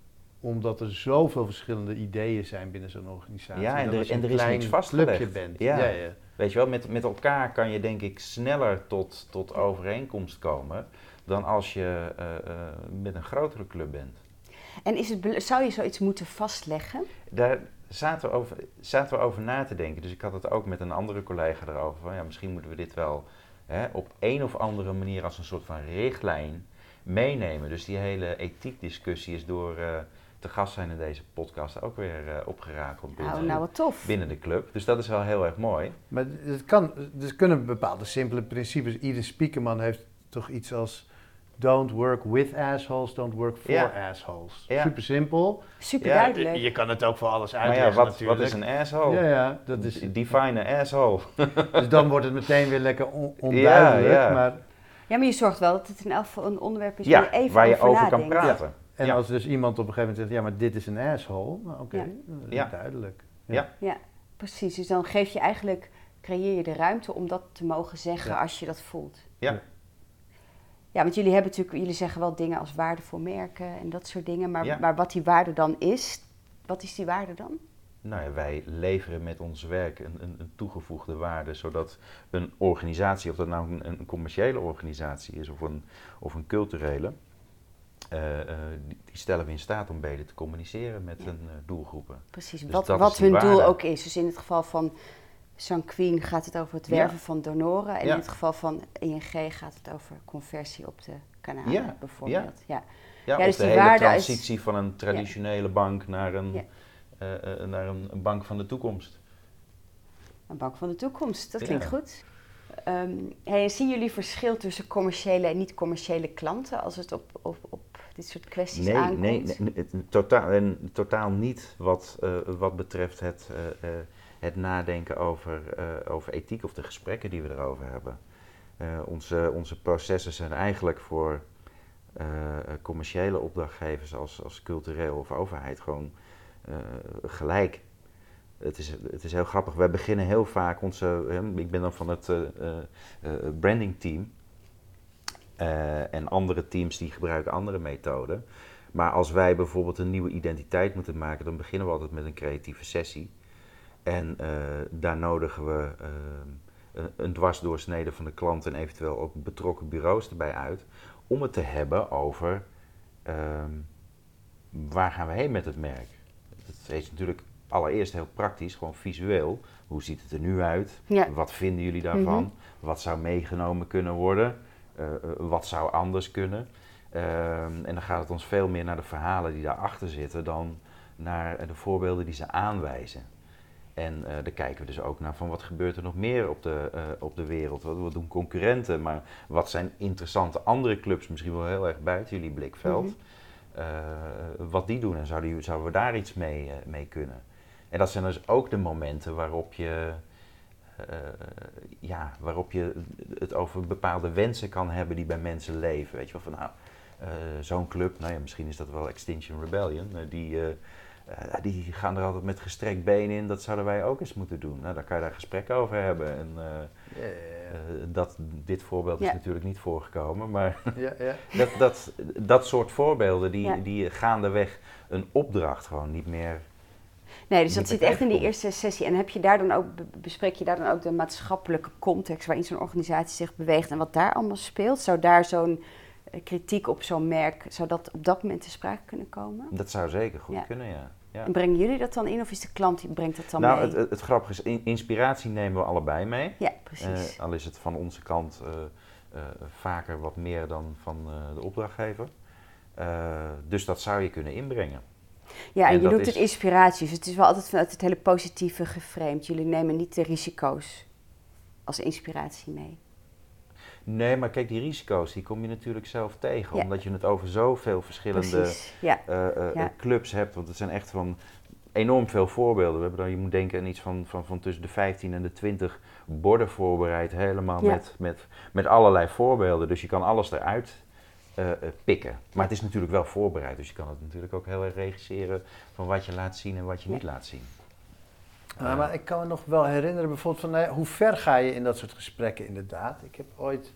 Omdat er zoveel verschillende ideeën zijn binnen zo'n organisatie. Ja, en Dan er- en een er is klein niks vastgelegd. bent. Ja. Ja, ja. Weet je wel, met, met elkaar kan je denk ik sneller tot, tot overeenkomst komen dan als je eh, eh, met een grotere club bent. En is het, zou je zoiets moeten vastleggen? Daar zaten we, over, zaten we over na te denken. Dus ik had het ook met een andere collega erover. Van, ja, misschien moeten we dit wel hè, op een of andere manier als een soort van richtlijn meenemen. Dus die hele ethiekdiscussie is door eh te gast zijn in deze podcast ook weer eh, opgerakeld binnen, Nou, nou wat tof. binnen de club. Dus dat is wel heel erg mooi. Maar het kan, er kunnen bepaalde simpele principes. Ieder speakerman heeft toch iets als... Don't work with assholes, don't work for Ja. assholes. Ja. Super simpel. Super Ja, duidelijk. Je kan het ook voor alles Maar uitleggen ja, wat, natuurlijk. wat is een asshole? Ja, ja, dat is... Define an asshole. Dus dan wordt het meteen weer lekker on- onduidelijk. Ja, ja. Maar, Ja, maar je zorgt wel dat het in elk geval een onderwerp is Ja, waar je even waar je over, over kan praten. en Ja. als dus iemand op een gegeven moment zegt, ja, maar dit is een asshole. Nou, oké, Ja. is Ja. duidelijk. Ja. Precies, dus dan geef je eigenlijk, creëer je de ruimte om dat te mogen zeggen Ja. als je dat voelt. Ja. Ja, want jullie hebben natuurlijk, jullie zeggen wel dingen als waarde voor merken en dat soort dingen, maar, Ja. maar wat die waarde dan is, wat is die waarde dan? Nou ja, wij leveren met ons werk een, een, een toegevoegde waarde, zodat een organisatie, of dat nou een, een commerciële organisatie is of een, of een culturele, eh, eh, die, die stellen we in staat om beter te communiceren met Ja. hun eh, doelgroepen. Precies, Dus wat, wat hun doel ook is. Dus in het geval van Sanquin gaat het over het Ja. werven van donoren en Ja. in het geval van ING gaat het over conversie op de kanalen Ja, bijvoorbeeld. Ja. Ja, dus de die hele is- transitie van een traditionele bank naar, een, eh, eh, naar een, bank van de toekomst. Een bank van de toekomst, dat klinkt goed. Ehm, hey, zien jullie verschil tussen commerciële en niet-commerciële klanten als het op, op, op dit soort kwesties nee, aankomt? Nee, nee totaal, en totaal niet wat, uh, wat betreft het, het nadenken over, over ethiek of de gesprekken die we erover hebben. onze, onze processen zijn eigenlijk voor commerciële opdrachtgevers als, als cultureel of overheid gewoon gelijk het is, het is heel grappig. Wij beginnen heel vaak onze. ik ben dan van het branding team. en andere teams die gebruiken andere methoden. Maar als wij bijvoorbeeld een nieuwe identiteit moeten maken, dan beginnen we altijd met een creatieve sessie. En daar nodigen we een dwarsdoorsnede van de klant en eventueel ook betrokken bureaus erbij uit. Om het te hebben over ehm, waar gaan we heen met het merk. Het is natuurlijk allereerst heel praktisch, gewoon visueel. Hoe ziet het er nu uit? Wat vinden jullie daarvan? Mhm. Wat zou meegenomen kunnen worden? Uh, wat zou anders kunnen? Uh, en dan gaat het ons veel meer naar de verhalen die daarachter zitten dan naar de voorbeelden die ze aanwijzen. En uh, daar kijken we dus ook naar van wat gebeurt er nog meer op de, op de wereld. Wat, wat, doen concurrenten, maar wat zijn interessante andere clubs, misschien wel heel erg buiten jullie blikveld. Mhm. wat die doen en zouden, zouden we daar iets mee, mee kunnen? En dat zijn dus ook de momenten waarop je, ja, waarop je het over bepaalde wensen kan hebben die bij mensen leven. Weet je wel, van nou, zo'n club, nou ja, misschien is dat wel Extinction Rebellion, die, die gaan er altijd met gestrekt been in, dat zouden wij ook eens moeten doen. Nou, daar kan je daar gesprek over hebben. En dat, dit voorbeeld is natuurlijk niet voorgekomen, maar dat, dat, dat soort voorbeelden, die, die gaandeweg een opdracht gewoon niet meer Nee, dus dat zit echt in die eerste sessie. En heb je daar dan ook, bespreek je daar dan ook de maatschappelijke context waarin zo'n organisatie zich beweegt en wat daar allemaal speelt? Zou daar zo'n eh, kritiek op zo'n merk, zou dat op dat moment te sprake kunnen komen? Dat zou zeker goed kunnen, ja. ja. En brengen jullie dat dan in of is de klant die brengt dat dan nou, mee? Nou, het, het, grappige is, inspiratie nemen we allebei mee. Ja, precies. Uh, al is het van onze kant uh, vaker wat meer dan van de opdrachtgever. dus dat zou je kunnen inbrengen. Ja, en, je doet het inspiratie. Dus het is wel altijd vanuit het hele positieve geframed. Jullie nemen niet de risico's als inspiratie mee. Nee, maar kijk, die risico's die kom je natuurlijk zelf tegen. Omdat je het over zoveel verschillende ja. Uh, uh, clubs hebt. Want het zijn echt van enorm veel voorbeelden. We hebben dan, je moet denken aan iets van, van, van tussen de 15 en de 20 borden voorbereid. Helemaal met, met, met allerlei voorbeelden. Dus je kan alles eruit uh, pikken. Maar het is natuurlijk wel voorbereid, dus je kan het natuurlijk ook heel erg regisseren van wat je laat zien en wat je niet laat zien. Ja, maar ik kan me nog wel herinneren bijvoorbeeld van nou hoe ver ga je in dat soort gesprekken inderdaad. Ik heb ooit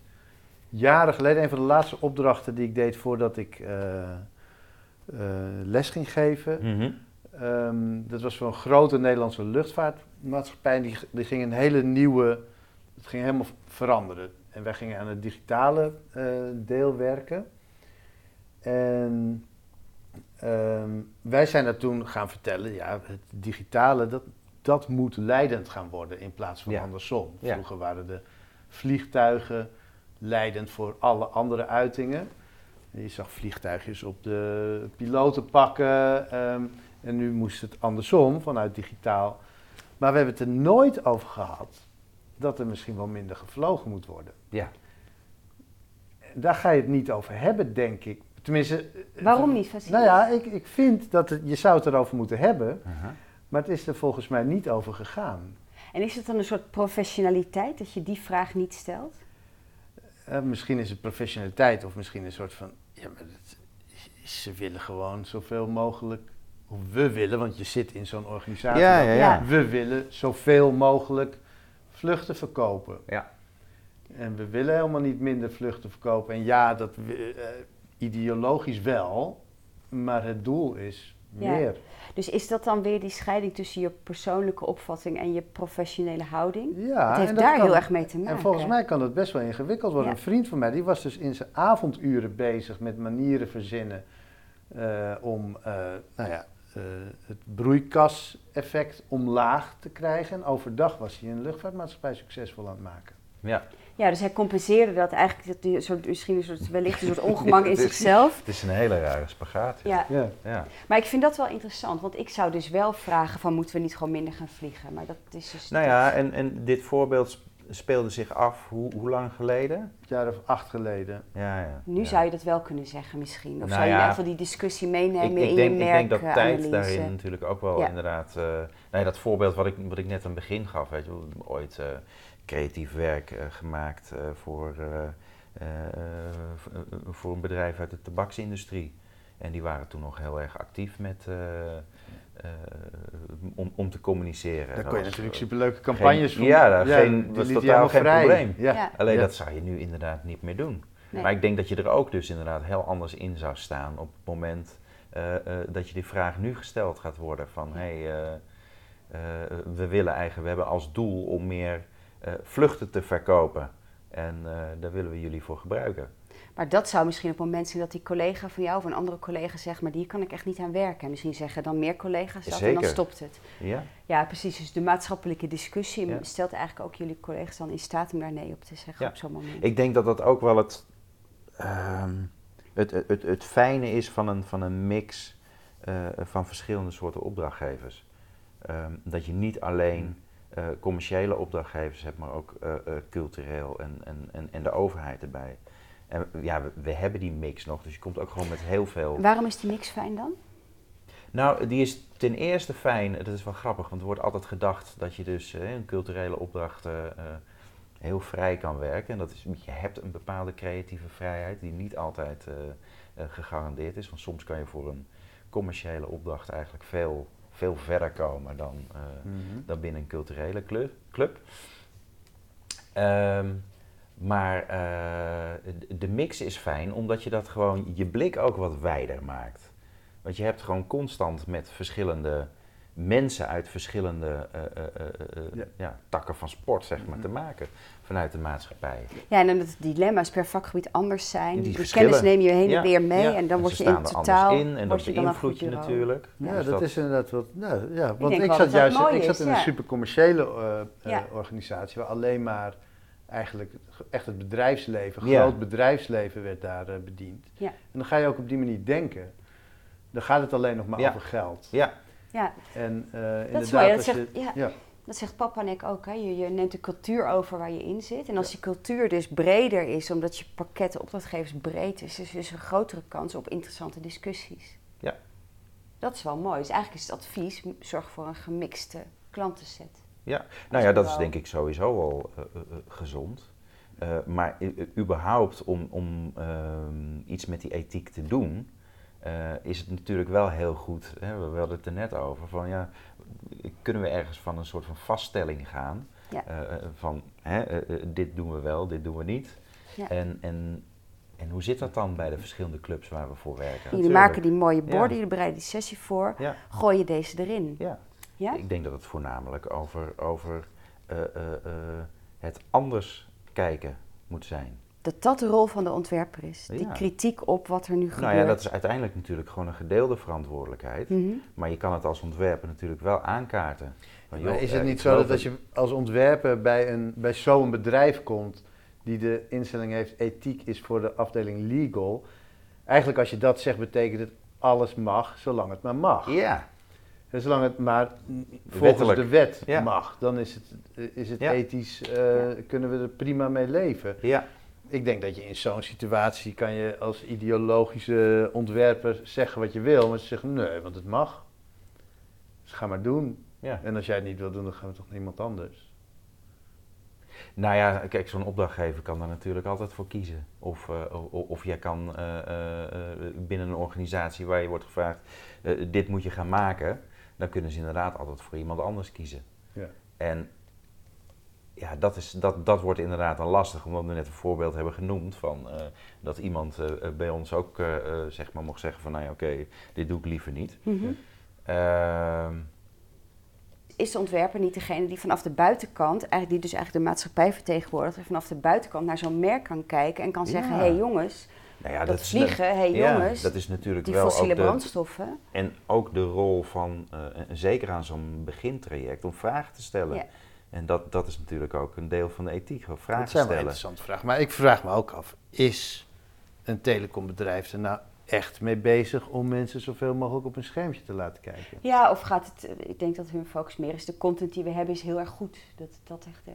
jaren geleden, een van de laatste opdrachten die ik deed voordat ik uh, uh, les ging geven. Mm um, dat was voor een grote Nederlandse luchtvaartmaatschappij. Die, die ging een hele nieuwe, het ging helemaal veranderen. En wij gingen aan het digitale uh, deel werken. En um, wij zijn dat toen gaan vertellen, ja, het digitale, dat, dat moet leidend gaan worden in plaats van andersom. Vroeger waren de vliegtuigen leidend voor alle andere uitingen. Je zag vliegtuigjes op de piloten pakken um, en nu moest het andersom vanuit digitaal. Maar we hebben het er nooit over gehad dat er misschien wel minder gevlogen moet worden. Ja. Daar ga je het niet over hebben, denk ik. Tenminste... Eh, Waarom niet? Nou ja, ik, ik vind dat het, je zou het erover moeten hebben, maar het is er volgens mij niet over gegaan. En is het dan een soort professionaliteit dat je die vraag niet stelt? Uh, misschien is het professionaliteit of misschien een soort van... Ja, maar dat, ze willen gewoon zoveel mogelijk... Of we willen, want je zit in zo'n organisatie. Ja, ja, ja. We willen zoveel mogelijk vluchten verkopen. Ja. En we willen helemaal niet minder vluchten verkopen. En ja, dat we, uh, ideologisch wel, maar het doel is meer. Dus is dat dan weer die scheiding tussen je persoonlijke opvatting en je professionele houding? Ja, het heeft daar heel erg mee te maken. En volgens mij kan dat best wel ingewikkeld worden. Een vriend van mij die was dus in zijn avonduren bezig met manieren verzinnen uh, om, uh, nou ja, uh, het broeikaseffect omlaag te krijgen. En overdag was hij een luchtvaartmaatschappij succesvol aan het maken. Ja. Ja, dus hij compenseerde dat eigenlijk, dat die soort, misschien een soort, wellicht een soort ongemak in zichzelf. Het is een hele rare spagaat. Ja. Ja. ja. Maar ik vind dat wel interessant, want ik zou dus wel vragen van moeten we niet gewoon minder gaan vliegen? Maar dat is dus... Nou ja, en, en dit voorbeeld speelde zich af hoe, hoe lang geleden? Een jaar of acht geleden. Ja, ja. Nu ja. zou je dat wel kunnen zeggen misschien. Of Nou zou je in ieder geval die discussie meenemen ik, ik, in denk, je ik denk dat tijd daarin natuurlijk ook wel Ja. inderdaad. eh ja, dat voorbeeld wat ik, wat ik net aan het begin gaf, weet je, ooit eh, creatief werk eh, gemaakt eh, voor, eh, voor een bedrijf uit de tabaksindustrie. En die waren toen nog heel erg actief met, eh, eh, om, om te communiceren. Daar Dat kon je natuurlijk superleuke campagnes geen- ja, daar geen- was totaal geen vrij. probleem. Ja. Ja. Alleen Ja. dat zou je nu inderdaad niet meer doen. Nee. Maar ik denk dat je er ook dus inderdaad heel anders in zou staan op het moment eh, eh, dat je die vraag nu gesteld gaat worden van hé, hey, we willen eigenlijk, we hebben als doel om meer vluchten te verkopen. En eh, daar willen we jullie voor gebruiken. Maar dat zou misschien op het moment zijn dat die collega van jou of een andere collega zegt, maar die kan ik echt niet aan werken. En misschien zeggen dan meer collega's dat en dan stopt het. Ja, Ja, precies. Dus de maatschappelijke discussie Ja. stelt eigenlijk ook jullie collega's dan in staat om daar nee op te zeggen Ja. op zo'n moment. ik denk dat dat ook wel het, ehm, het, het, het, het fijne is van een, van een mix eh, van verschillende soorten opdrachtgevers. Ehm, dat je niet alleen eh, commerciële opdrachtgevers hebt, maar ook eh, eh, cultureel en, en, en, en de overheid erbij. En ja, we, we hebben die mix nog, dus je komt ook gewoon met heel veel. Waarom is die mix fijn dan? Nou, die is ten eerste fijn, dat is wel grappig, want er wordt altijd gedacht dat je dus een culturele opdracht eh, heel vrij kan werken. En dat is, je hebt een bepaalde creatieve vrijheid die niet altijd gegarandeerd is. Want soms kan je voor een commerciële opdracht eigenlijk veel, veel verder komen dan, eh, Mhm. dan binnen een culturele club. club. Ehm, maar eh, de- de mix is fijn omdat je dat gewoon je blik ook wat wijder maakt. Want je hebt gewoon constant met verschillende mensen uit verschillende eh, eh, eh, eh, Ja. ja, takken van sport zeg maar, Mhm. te maken vanuit de maatschappij. Ja, en dan dat de dilemma's per vakgebied anders zijn. Die Die, verschillen. kennis neem je heen Ja, en weer mee ja. en dan En word ze je in staan er totaal anders in en dat word je beïnvloedt natuurlijk. Ja, Dus dat, is inderdaad wat. Nou, ja, want ik, zat juist ik zat in ja. een super commerciële Ja. organisatie waar alleen maar eigenlijk echt het bedrijfsleven, Ja. groot bedrijfsleven werd daar bediend. Ja. En dan ga je ook op die manier denken. Dan gaat het alleen nog maar Ja. over geld. Ja, Ja, En eh, dat inderdaad, is mooi. Dat als zegt, je- ja, dat zegt papa en ik ook. Hè. Je, je neemt de cultuur over waar je in zit. En als die cultuur dus breder is, omdat je pakket opdrachtgevers breed is, is er dus een grotere kans op interessante discussies. Ja. Dat is wel mooi. Dus eigenlijk is het advies, zorg voor een gemixte klantenset. Ja, nou ja, dat is denk ik sowieso wel eh, eh, gezond. Maar überhaupt om, om ehm, iets met die ethiek te doen, eh, is het natuurlijk wel heel goed. Hè, we hadden het er net over. Van, ja, kunnen we ergens van een soort van vaststelling gaan? Ja. Eh, eh, van hè, dit doen we wel, dit doen we niet. Ja. En, en, en hoe zit dat dan bij de verschillende clubs waar we voor werken? Jullie Natuurlijk. maken die mooie borden, Ja. jullie bereiden die sessie voor. Ja. Gooi je deze erin. Ja. Ja? Ik denk dat het voornamelijk over, over eh, eh, eh, het anders kijken moet zijn. Dat dat de rol van de ontwerper is. Die Ja. kritiek op wat er nu gebeurt. Nou ja, dat is uiteindelijk natuurlijk gewoon een gedeelde verantwoordelijkheid. Mhm. Maar je kan het als ontwerper natuurlijk wel aankaarten. Van, Maar joh, is het eh, niet zo dat als je als ontwerper bij, een, bij zo'n bedrijf komt die de instelling heeft, ethiek is voor de afdeling legal. Eigenlijk als je dat zegt, betekent het alles mag, zolang het maar mag. Ja, En zolang het maar volgens Wettelijk. de wet Ja. mag, dan is het, is het Ja. ethisch, eh, kunnen we er prima mee leven. ja, Ik denk dat je in zo'n situatie kan je als ideologische ontwerper zeggen wat je wil, maar ze zeggen nee, want het mag. Dus ga maar doen. ja. En als jij het niet wil doen, dan gaan we toch naar iemand anders. Nou ja, kijk, zo'n opdrachtgever kan daar natuurlijk altijd voor kiezen. Of, eh, o- of jij kan eh, eh, binnen een organisatie waar je wordt gevraagd, dit moet je gaan maken, dan kunnen ze inderdaad altijd voor iemand anders kiezen. Ja. En ja, dat, is, dat, dat wordt inderdaad dan lastig, omdat we net een voorbeeld hebben genoemd van eh, dat iemand eh, eh, bij ons ook zeg maar mocht zeggen van, nou ja, oké, dit doe ik liever niet. Mhm. Ehm, Is de ontwerper niet degene die vanaf de buitenkant, eigenlijk, die dus eigenlijk de maatschappij vertegenwoordigt, en vanaf de buitenkant naar zo'n merk kan kijken en kan zeggen: Ja. hé hey jongens, nou ja, dat is- vliegen, hé hey ja, jongens, dat is natuurlijk die wel ook fossiele de, brandstoffen. En ook de rol van, eh, zeker aan zo'n begintraject, om vragen te stellen. En dat, dat is natuurlijk ook een deel van de ethiek, gewoon vragen dat zijn wel stellen. interessante vragen. Maar ik vraag me ook af, is een telecombedrijf er nou echt mee bezig om mensen zoveel mogelijk op een schermpje te laten kijken? Ja, of gaat het, ik denk dat hun focus meer is, de content die we hebben is heel erg goed. Dat, dat echt, eh,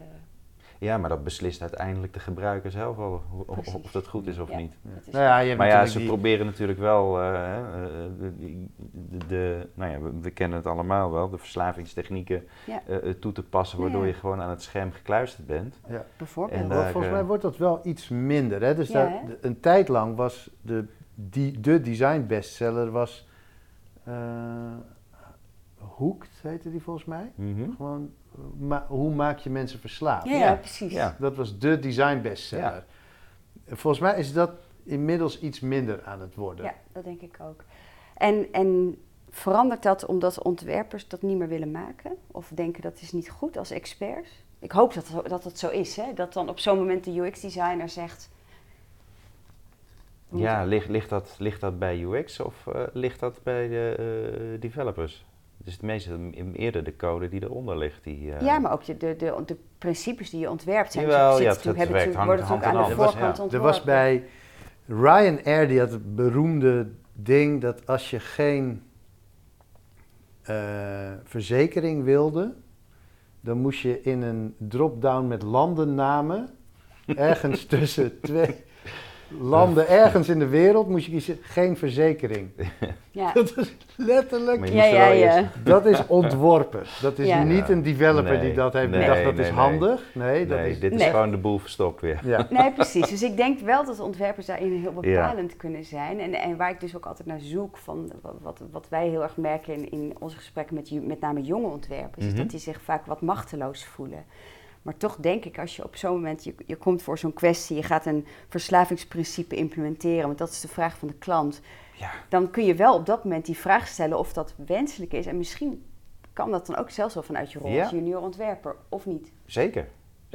Ja, maar dat beslist uiteindelijk de gebruiker zelf al of, of- dat goed is of Ja. niet. Is Nou ja, je hebt Maar ja, ze die- proberen natuurlijk wel, eh, hè, eh, de, de, de- nou ja, we, we kennen het allemaal wel, de verslavingstechnieken Ja. eh, toe te passen, waardoor Ja. je gewoon aan het scherm gekluisterd bent. Ja. bijvoorbeeld. En daar, volgens mij wordt dat wel iets minder. Hè? Dus Ja, daar, hè? de- een tijd lang was de, die, de design bestseller was eh Hooked, heette die volgens mij. Mhm. Gewoon, eh, ma- hoe maak je mensen verslaafd? ja, ja, Ja. precies. Ja. Dat was de design bestseller. Volgens mij is dat inmiddels iets minder aan het worden. Ja, dat denk ik ook. En, en verandert dat omdat ontwerpers dat niet meer willen maken? Of denken dat is niet goed als experts? Ik hoop dat dat, dat, het zo is, hè? dat dan op zo'n moment de UX-designer zegt... Ja, ligt, ligt, dat, ligt dat bij UX of eh, ligt dat bij de eh, developers? Het is het meeste eerder de code die eronder ligt. Die, eh, ja, maar ook de, de, de, de principes die je ontwerpt zijn Jawel, ja, natuurlijk- het hebben werkt hand aan de voorkant Er ontworpen. was bij Ryanair, die had het beroemde ding dat als je geen eh, verzekering wilde, dan moest je in een drop-down met landennamen, ergens tussen twee landen, ergens in de wereld, moest je kiezen, geen verzekering. Ja, Dat is letterlijk, ja, dat is ontworpen. Dat is Ja. niet een developer die dat heeft nee, bedacht, dat nee, is nee. handig. Nee, dat Nee, is... dit is Nee. gewoon de boel verstopt weer. Ja. Nee, precies. Dus ik denk wel dat ontwerpers daarin heel Ja. bepalend kunnen zijn. En, en waar ik dus ook altijd naar zoek, van wat, wat, wij heel erg merken in, in onze gesprekken met met name jonge ontwerpers, is Mhm. dat die zich vaak wat machteloos voelen. Maar toch denk ik, als je op zo'n moment, je, je komt voor zo'n kwestie, je gaat een verslavingsprincipe implementeren, want dat is de vraag van de klant, Ja. dan kun je wel op dat moment die vraag stellen of dat wenselijk is. En misschien kan dat dan ook zelfs wel vanuit je rol Ja. als junior ontwerper, of niet. Zeker. Bij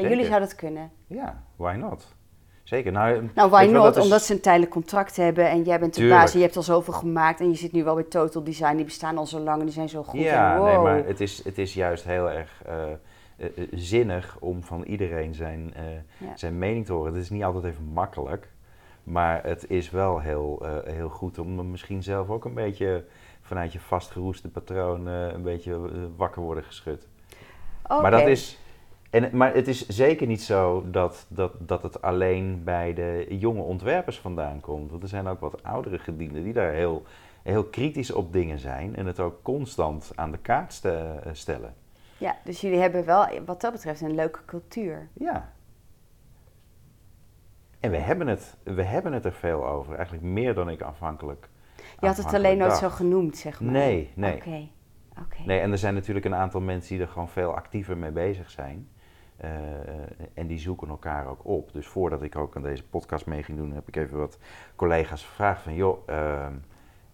Zeker. jullie zou dat kunnen. Ja, why not? Zeker. Nou, Nou, why not? is- Omdat ze een tijdelijk contract hebben en jij bent de Tuurlijk. baas en je hebt al zoveel gemaakt en je zit nu wel bij Total Design. Die bestaan al zo lang en die zijn zo goed. Ja, en nee, wow. maar het is, het is juist heel erg eh, eh, eh, zinnig om van iedereen zijn, eh, Ja. zijn mening te horen. Het is niet altijd even makkelijk, maar het is wel heel, heel goed om misschien zelf ook een beetje vanuit je vastgeroeste patroon een beetje wakker worden geschud. Maar Oké. dat is. En, maar het is zeker niet zo dat, dat, dat het alleen bij de jonge ontwerpers vandaan komt. Want er zijn ook wat oudere gedienden die daar heel, heel kritisch op dingen zijn. En het ook constant aan de kaart ste- stellen. Ja, dus jullie hebben wel wat dat betreft een leuke cultuur. Ja. En we hebben, het, we hebben het er veel over. Eigenlijk meer dan ik aanvankelijk. Je had het alleen nooit zo genoemd, zeg maar. Nee, nee. Oké, oké. Nee, en er zijn natuurlijk een aantal mensen die er gewoon veel actiever mee bezig zijn. Eh, en die zoeken elkaar ook op. Dus voordat ik ook aan deze podcast mee ging doen, heb ik even wat collega's gevraagd van... joh, ehm,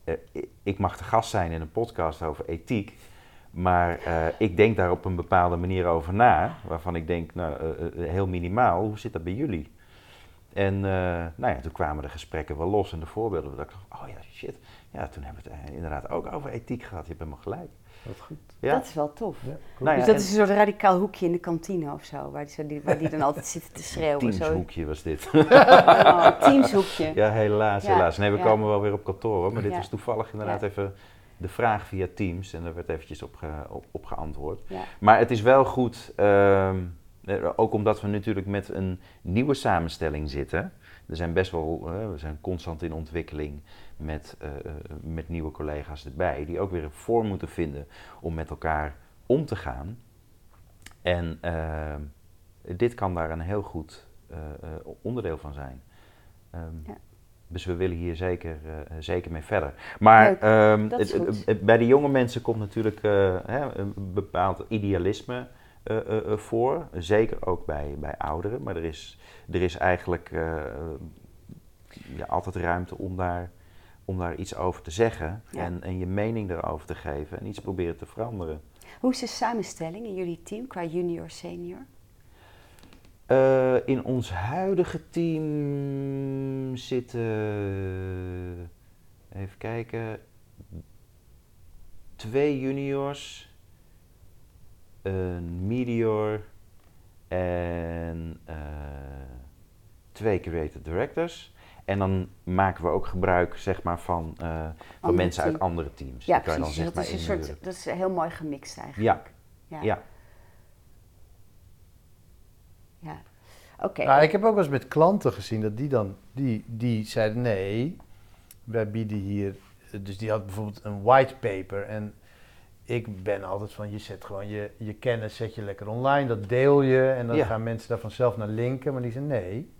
eh, ik mag de gast zijn in een podcast over ethiek... maar eh, ik denk daar op een bepaalde manier over na... waarvan ik denk, nou, eh, eh, heel minimaal, hoe zit dat bij jullie? En eh, nou ja, toen kwamen de gesprekken wel los en de voorbeelden. Dat ik dacht, oh ja, shit. Ja, toen hebben we het inderdaad ook over ethiek gehad. Je hebt helemaal gelijk. Wat goed. Ja. Dat is wel tof. Ja, cool. Nou ja, dus dat en- is een soort radicaal hoekje in de kantine of zo, waar die, waar die dan altijd zitten te schreeuwen. Teamshoekje was dit. Oh, teamshoekje. ja, helaas, helaas. Nee, we ja. komen wel weer op kantoor hoor. Maar dit Ja. was toevallig inderdaad Ja. even de vraag via Teams. En daar werd eventjes op, ge- op, op geantwoord. Ja. Maar het is wel goed, ehm, eh, ook omdat we natuurlijk met een nieuwe samenstelling zitten. Er zijn best wel, eh, we zijn constant in ontwikkeling met, eh, met nieuwe collega's erbij. Die ook weer een vorm moeten vinden om met elkaar om te gaan. En ehm, dit kan daar een heel goed onderdeel van zijn. Ehm, Ja. Dus we willen hier zeker, eh, zeker mee verder. Maar Leuk, ehm, het- het- bij de jonge mensen komt natuurlijk eh, hè, een bepaald idealisme eh, voor. Zeker ook bij, bij ouderen. Maar er is, er is eigenlijk ja, altijd ruimte om daar, om daar iets over te zeggen. Ja. En, en je mening erover te geven en iets proberen te veranderen. Hoe is de samenstelling in jullie team qua junior, senior? Eh, in ons huidige team zitten, even kijken, twee juniors, een meteor en eh, twee creative directors. En dan maken we ook gebruik zeg maar, van, eh, van mensen uit andere teams. Ja, precies. dan, zeg dat, maar, is een inhuren. soort, dat is heel mooi gemixt eigenlijk. Ja, ja. ja. Oké. Nou, ik heb ook wel eens met klanten gezien dat die dan, die, die zeiden nee, wij bieden hier, dus die had bijvoorbeeld een white paper en ik ben altijd van, je zet gewoon je, je kennis, zet je lekker online, dat deel je en dan Ja. gaan mensen daar vanzelf naar linken, maar die zei nee,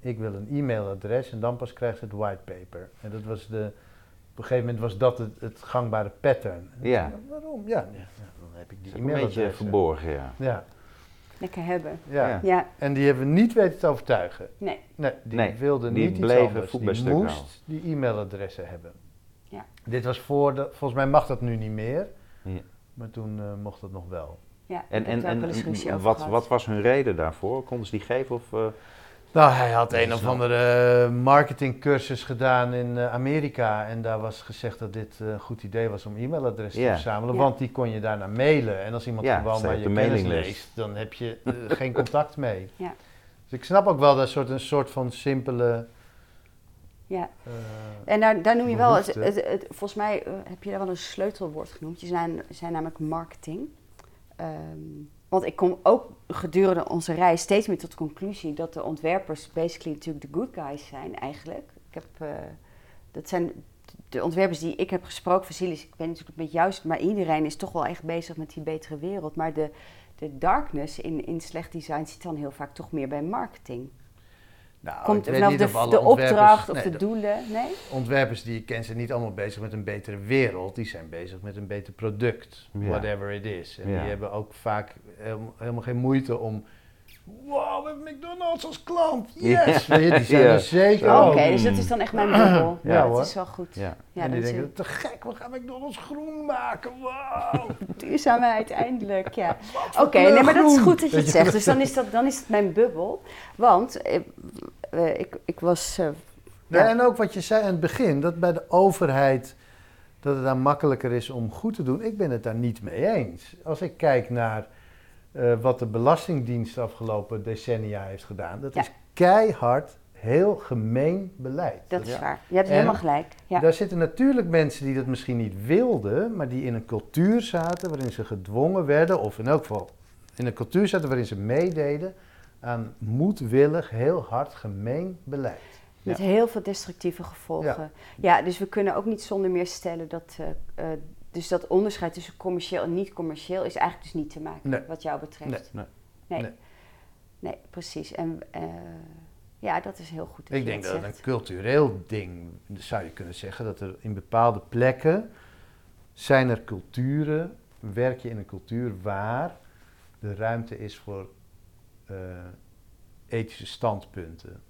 ik wil een e-mailadres en dan pas krijgt ze het white paper. En dat was de, op een gegeven moment was dat het, het gangbare pattern. En Ja. zei, waarom? Ja, ja, dan heb ik die Dat is ook een beetje e-mailadres. verborgen, ja. Ja, Lekker hebben. ja. Ja. En die hebben we niet weten te overtuigen. nee. Nee, die Nee, wilde die niet bleven iets anders. Die moest houden. die e-mailadressen hebben. Ja. Dit was voor de, volgens mij mag dat nu niet meer, Ja. maar toen eh, mocht dat nog wel. Ja, En, en, en wat, wat was hun reden daarvoor? Konden ze die geven? Of, eh, Nou, hij had een of andere marketingcursus gedaan in eh, Amerika en daar was gezegd dat dit eh, een goed idee was om e-mailadressen te verzamelen, want die kon je daarna mailen. En als iemand Ja, gewoon maar je kennis mailinglist. leest, dan heb je eh, geen contact mee. Ja. Dus ik snap ook wel dat soort, een soort van simpele... Ja. eh, En daar, daar noem je wel, het, behoefte. het, het- volgens mij eh, heb je daar wel een sleutelwoord genoemd. Je zijn, zijn namelijk marketing. Ehm, want ik kom ook gedurende onze reis steeds meer tot de conclusie dat de ontwerpers basically natuurlijk de good guys zijn eigenlijk. Ik heb, eh, dat zijn de ontwerpers die ik heb gesproken, Vasilis, ik weet natuurlijk met juist, maar iedereen is toch wel echt bezig met die betere wereld. Maar de, de darkness in, in slecht design zit dan heel vaak toch meer bij marketing. Nou, Komt ik weet vanaf niet de, of alle de ontwerpers- opdracht of nee, de doelen, nee? ontwerpers die ik ken zijn niet allemaal bezig met een betere wereld. Die zijn bezig met een beter product, Ja. whatever it is. En Ja. die hebben ook vaak helemaal, helemaal geen moeite om... Wow, we hebben McDonald's als klant, yes! Die zijn Ja. er zeker. Oké, dus dat is dan echt mijn bubbel. Ja, Ja, hoor. dat is wel goed. ja. Ja, en die denken, te gek, we gaan McDonald's groen maken, wow! duurzaamheid eindelijk, ja. Oké, nee, maar dat is goed dat je het je, zegt. Dus dan is dat, dan is het mijn bubbel. Want eh, eh, ik, ik was... eh, Nee, Ja. En ook wat je zei aan het begin, dat bij de overheid dat het daar makkelijker is om goed te doen. Ik ben het daar niet mee eens. Als ik kijk naar eh, wat de Belastingdienst de afgelopen decennia heeft gedaan, dat Ja. is keihard, heel gemeen beleid. dat is Ja. waar. Je hebt En- helemaal gelijk. Ja. Daar zitten natuurlijk mensen die dat misschien niet wilden, maar die in een cultuur zaten waarin ze gedwongen werden, of in elk geval in een cultuur zaten waarin ze meededen aan moedwillig, heel hard gemeen beleid. Met heel veel destructieve gevolgen. Ja. dus we kunnen ook niet zonder meer stellen dat... eh, eh, dus dat onderscheid tussen commercieel en niet commercieel is eigenlijk dus niet te maken, Nee. wat jou betreft. Nee. Nee, Nee. nee. precies. En eh, ja, dat is heel goed Ik denk dat het een cultureel ding zou je kunnen zeggen. Dat er in bepaalde plekken zijn er culturen, werk je in een cultuur waar de ruimte is voor eh, ethische standpunten.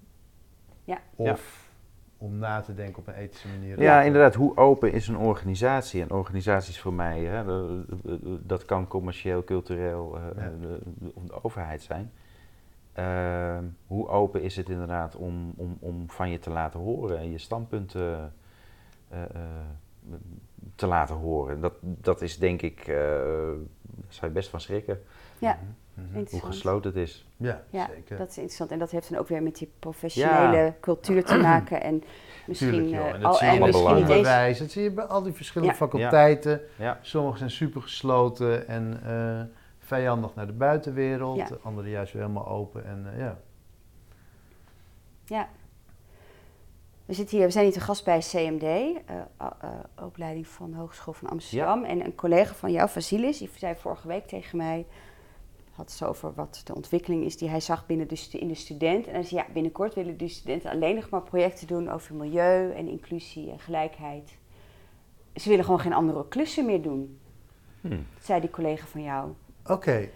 Ja. Of om na te denken op een ethische manier. Ja, inderdaad. Hoe open is een organisatie? En organisaties voor mij, hè, dat kan commercieel, cultureel eh, Ja. de, de- of de overheid zijn. Ehm, hoe open is het inderdaad om, om, om van je te laten horen en je standpunten eh, eh, te laten horen? Dat, dat is denk ik, eh, daar zou je best van schrikken, Ja, Mhm. hoe gesloten het is. Ja, Ja, zeker. dat is interessant. En dat heeft dan ook weer met die professionele cultuur te maken. En misschien, Tuurlijk, joh. eh, En al- dat zie je misschien niet. Dat zie je bij al die verschillende Ja. faculteiten. Ja, Sommige zijn super gesloten en eh, vijandig naar de buitenwereld. De andere juist weer helemaal open. En, eh, ja. Ja. We, zitten hier, we zijn hier te gast bij CMD, eh, eh, opleiding van de Hogeschool van Amsterdam. En een collega van jou, Vasilis, die zei vorige week tegen mij, had het zo over wat de ontwikkeling is die hij zag binnen de, in de student. En hij zei, ja, binnenkort willen die studenten alleen nog maar projecten doen over milieu en inclusie en gelijkheid. Ze willen gewoon geen andere klussen meer doen, Hm. zei die collega van jou. Oké.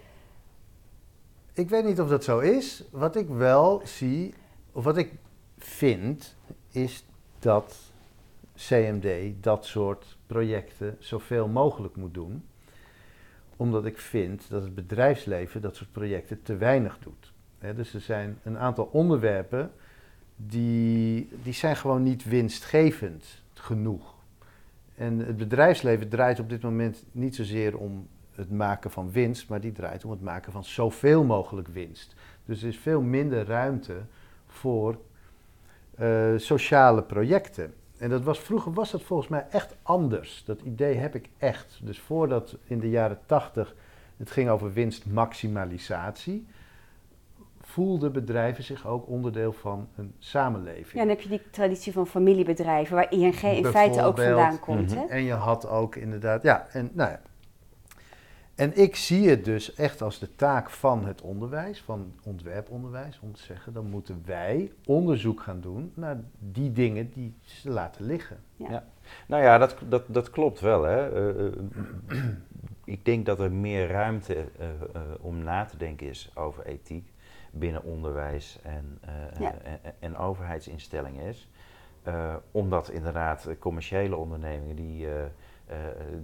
Ik weet niet of dat zo is. Wat ik wel zie, of wat ik vind, is dat CMD dat soort projecten zoveel mogelijk moet doen. Omdat ik vind dat het bedrijfsleven dat soort projecten te weinig doet. Dus er zijn een aantal onderwerpen die, die zijn gewoon niet winstgevend genoeg. En het bedrijfsleven draait op dit moment niet zozeer om het maken van winst, maar die draait om het maken van zoveel mogelijk winst. Dus er is veel minder ruimte voor eh, sociale projecten. En dat was, vroeger was dat volgens mij echt anders. Dat idee heb ik echt. Dus voordat in de jaren tachtig het ging over winstmaximalisatie, voelden bedrijven zich ook onderdeel van een samenleving. Ja, dan heb je die traditie van familiebedrijven, waar ING in feite ook vandaan komt. Mhm. hè? En je had ook inderdaad, ja, en nou ja. En ik zie het dus echt als de taak van het onderwijs, van ontwerponderwijs, om te zeggen, dan moeten wij onderzoek gaan doen naar die dingen die ze laten liggen. Nou ja, dat, dat, dat klopt wel. Hè. Eh, eh, ik denk dat er meer ruimte eh, eh, om na te denken is over ethiek binnen onderwijs en, eh, Ja. en, en overheidsinstellingen is. Eh, omdat inderdaad commerciële ondernemingen die,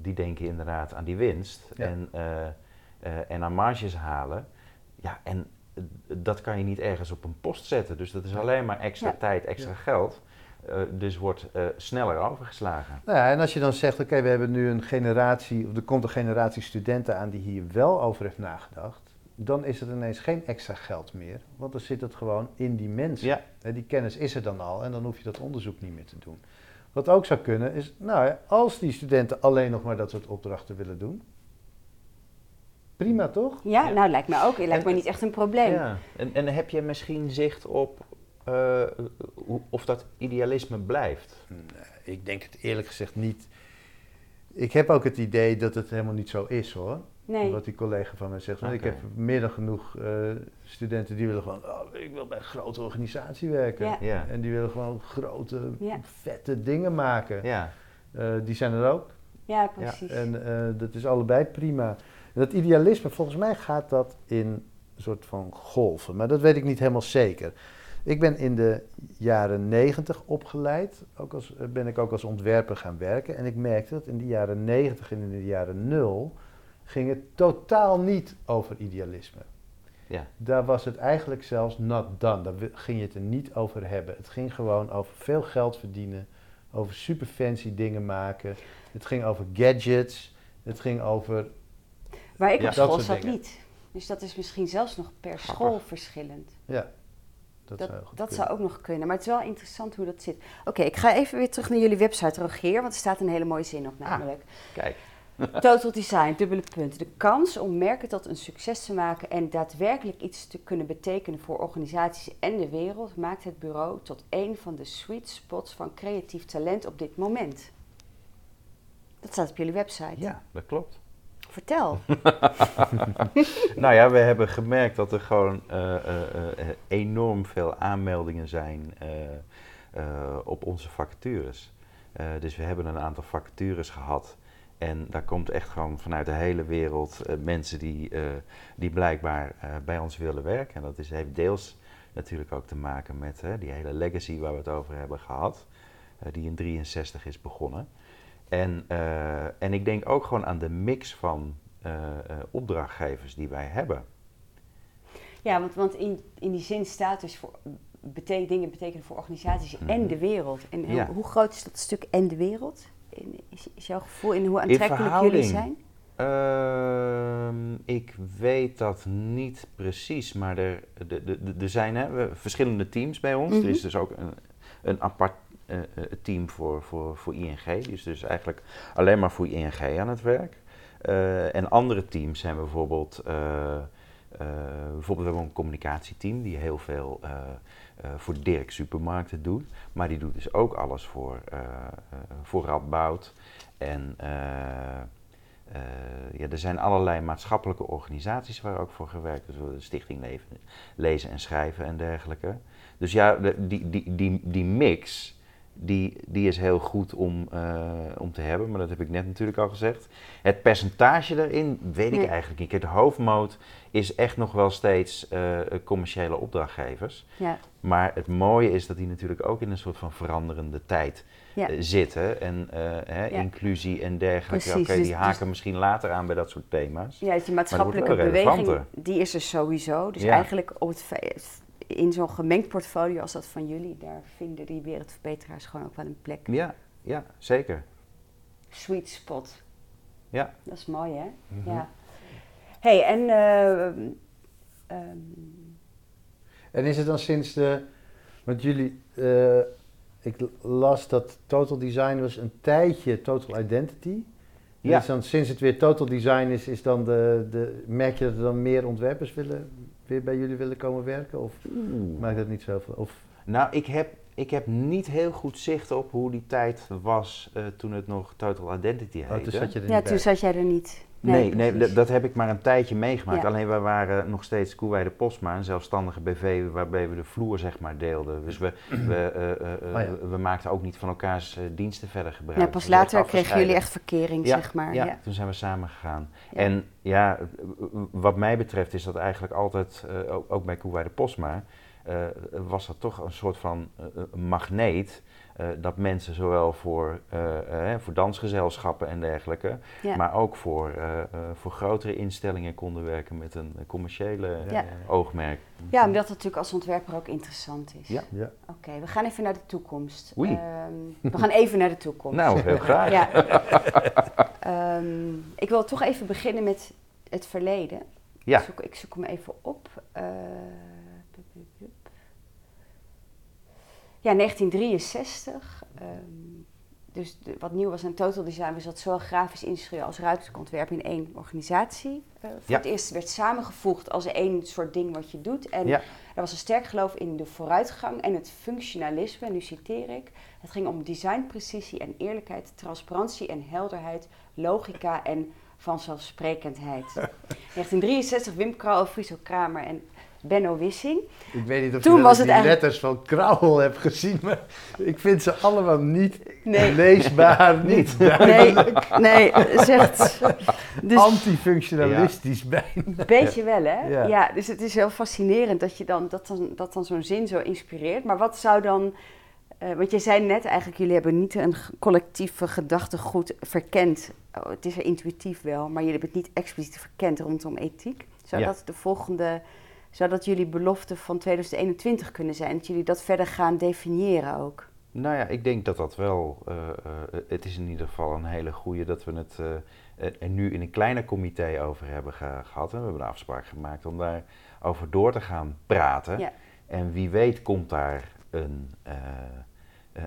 die denken inderdaad aan die winst Ja. en, eh, eh, en aan marges halen. Ja, en eh, dat kan je niet ergens op een post zetten. Dus dat is alleen maar extra Ja. tijd, extra Ja. geld. Eh, dus wordt eh, sneller overgeslagen. Nou ja, en als je dan zegt, oké, we hebben nu een generatie, of er komt een generatie studenten aan die hier wel over heeft nagedacht, dan is er ineens geen extra geld meer, want dan zit het gewoon in die mensen. Ja. Die kennis is er dan al en dan hoef je dat onderzoek niet meer te doen. Wat ook zou kunnen is, nou ja, als die studenten alleen nog maar dat soort opdrachten willen doen, prima toch? Ja, Ja. nou lijkt me ook. Lijkt En- me niet echt een probleem. Ja. En, en heb je misschien zicht op eh, of dat idealisme blijft? Nee, ik denk het eerlijk gezegd niet. Ik heb ook het idee dat het helemaal niet zo is hoor. Nee. Wat die collega van mij zegt. Want Ik heb meer dan genoeg eh, studenten die willen gewoon, oh, ik wil bij een grote organisatie werken. Ja. Ja. En die willen gewoon grote, Ja. vette dingen maken. Ja. Eh, die zijn er ook. Ja, precies. En eh, dat is allebei prima. En dat idealisme, volgens mij gaat dat in een soort van golven. Maar dat weet ik niet helemaal zeker. Ik ben in de jaren negentig opgeleid. Ook als, ben ik ook als ontwerper gaan werken. En ik merkte dat in de jaren negentig en in de jaren nul ging het totaal niet over idealisme. Ja. Daar was het eigenlijk zelfs not done. Daar ging je het er niet over hebben. Het ging gewoon over veel geld verdienen, over super fancy dingen maken. Het ging over gadgets. Het ging over. Waar ik Ja. op school zat dingen. niet. Dus dat is misschien zelfs nog per Grappig. school verschillend. Ja, dat, Dat, zou dat ook nog kunnen. Maar het is wel interessant hoe dat zit. Oké, ik ga even weer terug naar jullie website, Rogeer. Want er staat een hele mooie zin op Ah. namelijk. Kijk. Total Design, dubbele punt. De kans om merken tot een succes te maken en daadwerkelijk iets te kunnen betekenen voor organisaties en de wereld maakt het bureau tot een van de sweet spots van creatief talent op dit moment. Dat staat op jullie website. Ja, dat klopt. Vertel. nou ja, we hebben gemerkt dat er gewoon eh, eh, eh, enorm veel aanmeldingen zijn op onze vacatures. Dus we hebben een aantal vacatures gehad. En daar komt echt gewoon vanuit de hele wereld eh, mensen die, eh, die blijkbaar eh, bij ons willen werken. En dat is, heeft deels natuurlijk ook te maken met die hele legacy waar we het over hebben gehad. eh, die in 63 is begonnen. En, en ik denk ook gewoon aan de mix van opdrachtgevers die wij hebben. Ja, want, want in, in die zin staat dus voor dingen betekenen voor organisaties en Mhm. de wereld. En Ja. hoe groot is dat stuk en de wereld? In, is, is jouw gevoel in hoe In aantrekkelijk jullie zijn? Ehm, ik weet dat niet precies, maar er, de, de, de- zijn hè, verschillende teams bij ons. Mhm. Er is dus ook een, een apart eh, eh, team voor, voor, voor ING. Die is dus eigenlijk alleen maar voor ING aan het werk. Eh, en andere teams zijn bijvoorbeeld... eh, bijvoorbeeld we hebben een communicatieteam die heel veel eh, eh, voor Dirk Supermarkten doet. Maar die doet dus ook alles voor, voor Radboud. En ja, er zijn allerlei maatschappelijke organisaties waar ook voor gewerkt is. De Stichting Leven, Lezen en Schrijven en dergelijke. Dus ja, die, die, die, die mix, die, die is heel goed om, eh, om te hebben. Maar dat heb ik net natuurlijk al gezegd. Het percentage daarin weet ik eigenlijk niet. De hoofdmoot is echt nog wel steeds eh, commerciële opdrachtgevers. Ja, Maar het mooie is dat die natuurlijk ook in een soort van veranderende tijd ja. eh, zitten. En eh, hè, Ja. inclusie en dergelijke. Oké, dus- die haken dus- misschien later aan bij dat soort thema's. ja, dus die maatschappelijke beweging, die is er sowieso. Dus eigenlijk op het, fe- in zo'n gemengd portfolio als dat van jullie, daar vinden die wereldverbeteraars gewoon ook wel een plek. Ja, ja, zeker. Sweet spot. Ja. Dat is mooi, hè? Mhm. Ja. hey, en... eh, ehm, En is het dan sinds de. Want jullie. eh, ik las dat Total Design was een tijdje Total Identity. Ja. Dus dan sinds het weer Total Design is, is dan de, de, merk je dat er dan meer ontwerpers willen weer bij jullie willen komen werken? Of Oeh. maakt dat niet zoveel? Of, Nou, ik heb, ik heb niet heel goed zicht op hoe die tijd was eh, toen het nog Total Identity heette. oh, toen zat je er Ja, niet toen bij. zat jij er niet. Nee, nee, dat heb ik maar een tijdje meegemaakt. Ja. Alleen we waren nog steeds Koeweide Postma, een zelfstandige BV waarbij we de vloer zeg maar deelden. Dus we, we, eh, eh, eh, Oh ja. we maakten ook niet van elkaars diensten verder gebruik. Ja, pas werden later kregen jullie echt verkering, Ja, zeg maar. Ja, Ja. toen zijn we samen gegaan. Ja. En ja, wat mij betreft is dat eigenlijk altijd, eh, ook, bij Koeweide Postma, eh, was dat toch een soort van eh, magneet. Eh, dat mensen zowel voor, eh, eh, voor dansgezelschappen en dergelijke, Ja. maar ook voor, eh, eh, voor grotere instellingen konden werken met een commerciële Ja. oogmerk. Ja, omdat het natuurlijk als ontwerper ook interessant is. Ja. Ja. Oké, we gaan even naar de toekomst. Oei. Ehm, we gaan even naar de toekomst. Nou, heel graag. Ja. Ehm, ik wil toch even beginnen met het verleden. Ja. Ik, zoek, ik zoek hem even op. Ja, 1963. ehm, dus de- wat nieuw was aan Total Design was dat zowel grafisch industrieel als ruimtelijk ontwerp in één organisatie eh, voor Ja. het eerst werd samengevoegd als één soort ding wat je doet. En Ja. er was een sterk geloof in de vooruitgang en het functionalisme. Nu citeer ik. Het ging om designprecisie en eerlijkheid, transparantie en helderheid, logica en vanzelfsprekendheid. 1963 Wim Krauwel, Friso Kramer en Benno Wissing. Ik weet niet of Toen je was het die eigenlijk- letters van Krauwel hebt gezien, maar ik vind ze allemaal niet Nee. leesbaar, niet duidelijk, Nee, nee, zegt. Dus antifunctionalistisch bijna. een beetje wel, hè? Ja. Ja. dus het is heel fascinerend dat je dan, dat dan, dat dan zo'n zin zo inspireert. Maar wat zou dan. eh, want je zei net eigenlijk, jullie hebben niet een collectieve gedachtegoed verkend. Oh, het is er intuïtief wel, maar jullie hebben het niet expliciet verkend rondom ethiek. Zou Ja. dat de volgende. Zou dat jullie belofte van 2021 kunnen zijn? Dat jullie dat verder gaan definiëren ook? Nou ja, ik denk dat dat wel. eh, eh, het is in ieder geval een hele goede dat we het eh, er nu in een kleiner comité over hebben ge- gehad. En we hebben een afspraak gemaakt om daar over door te gaan praten. Ja. En wie weet komt daar een,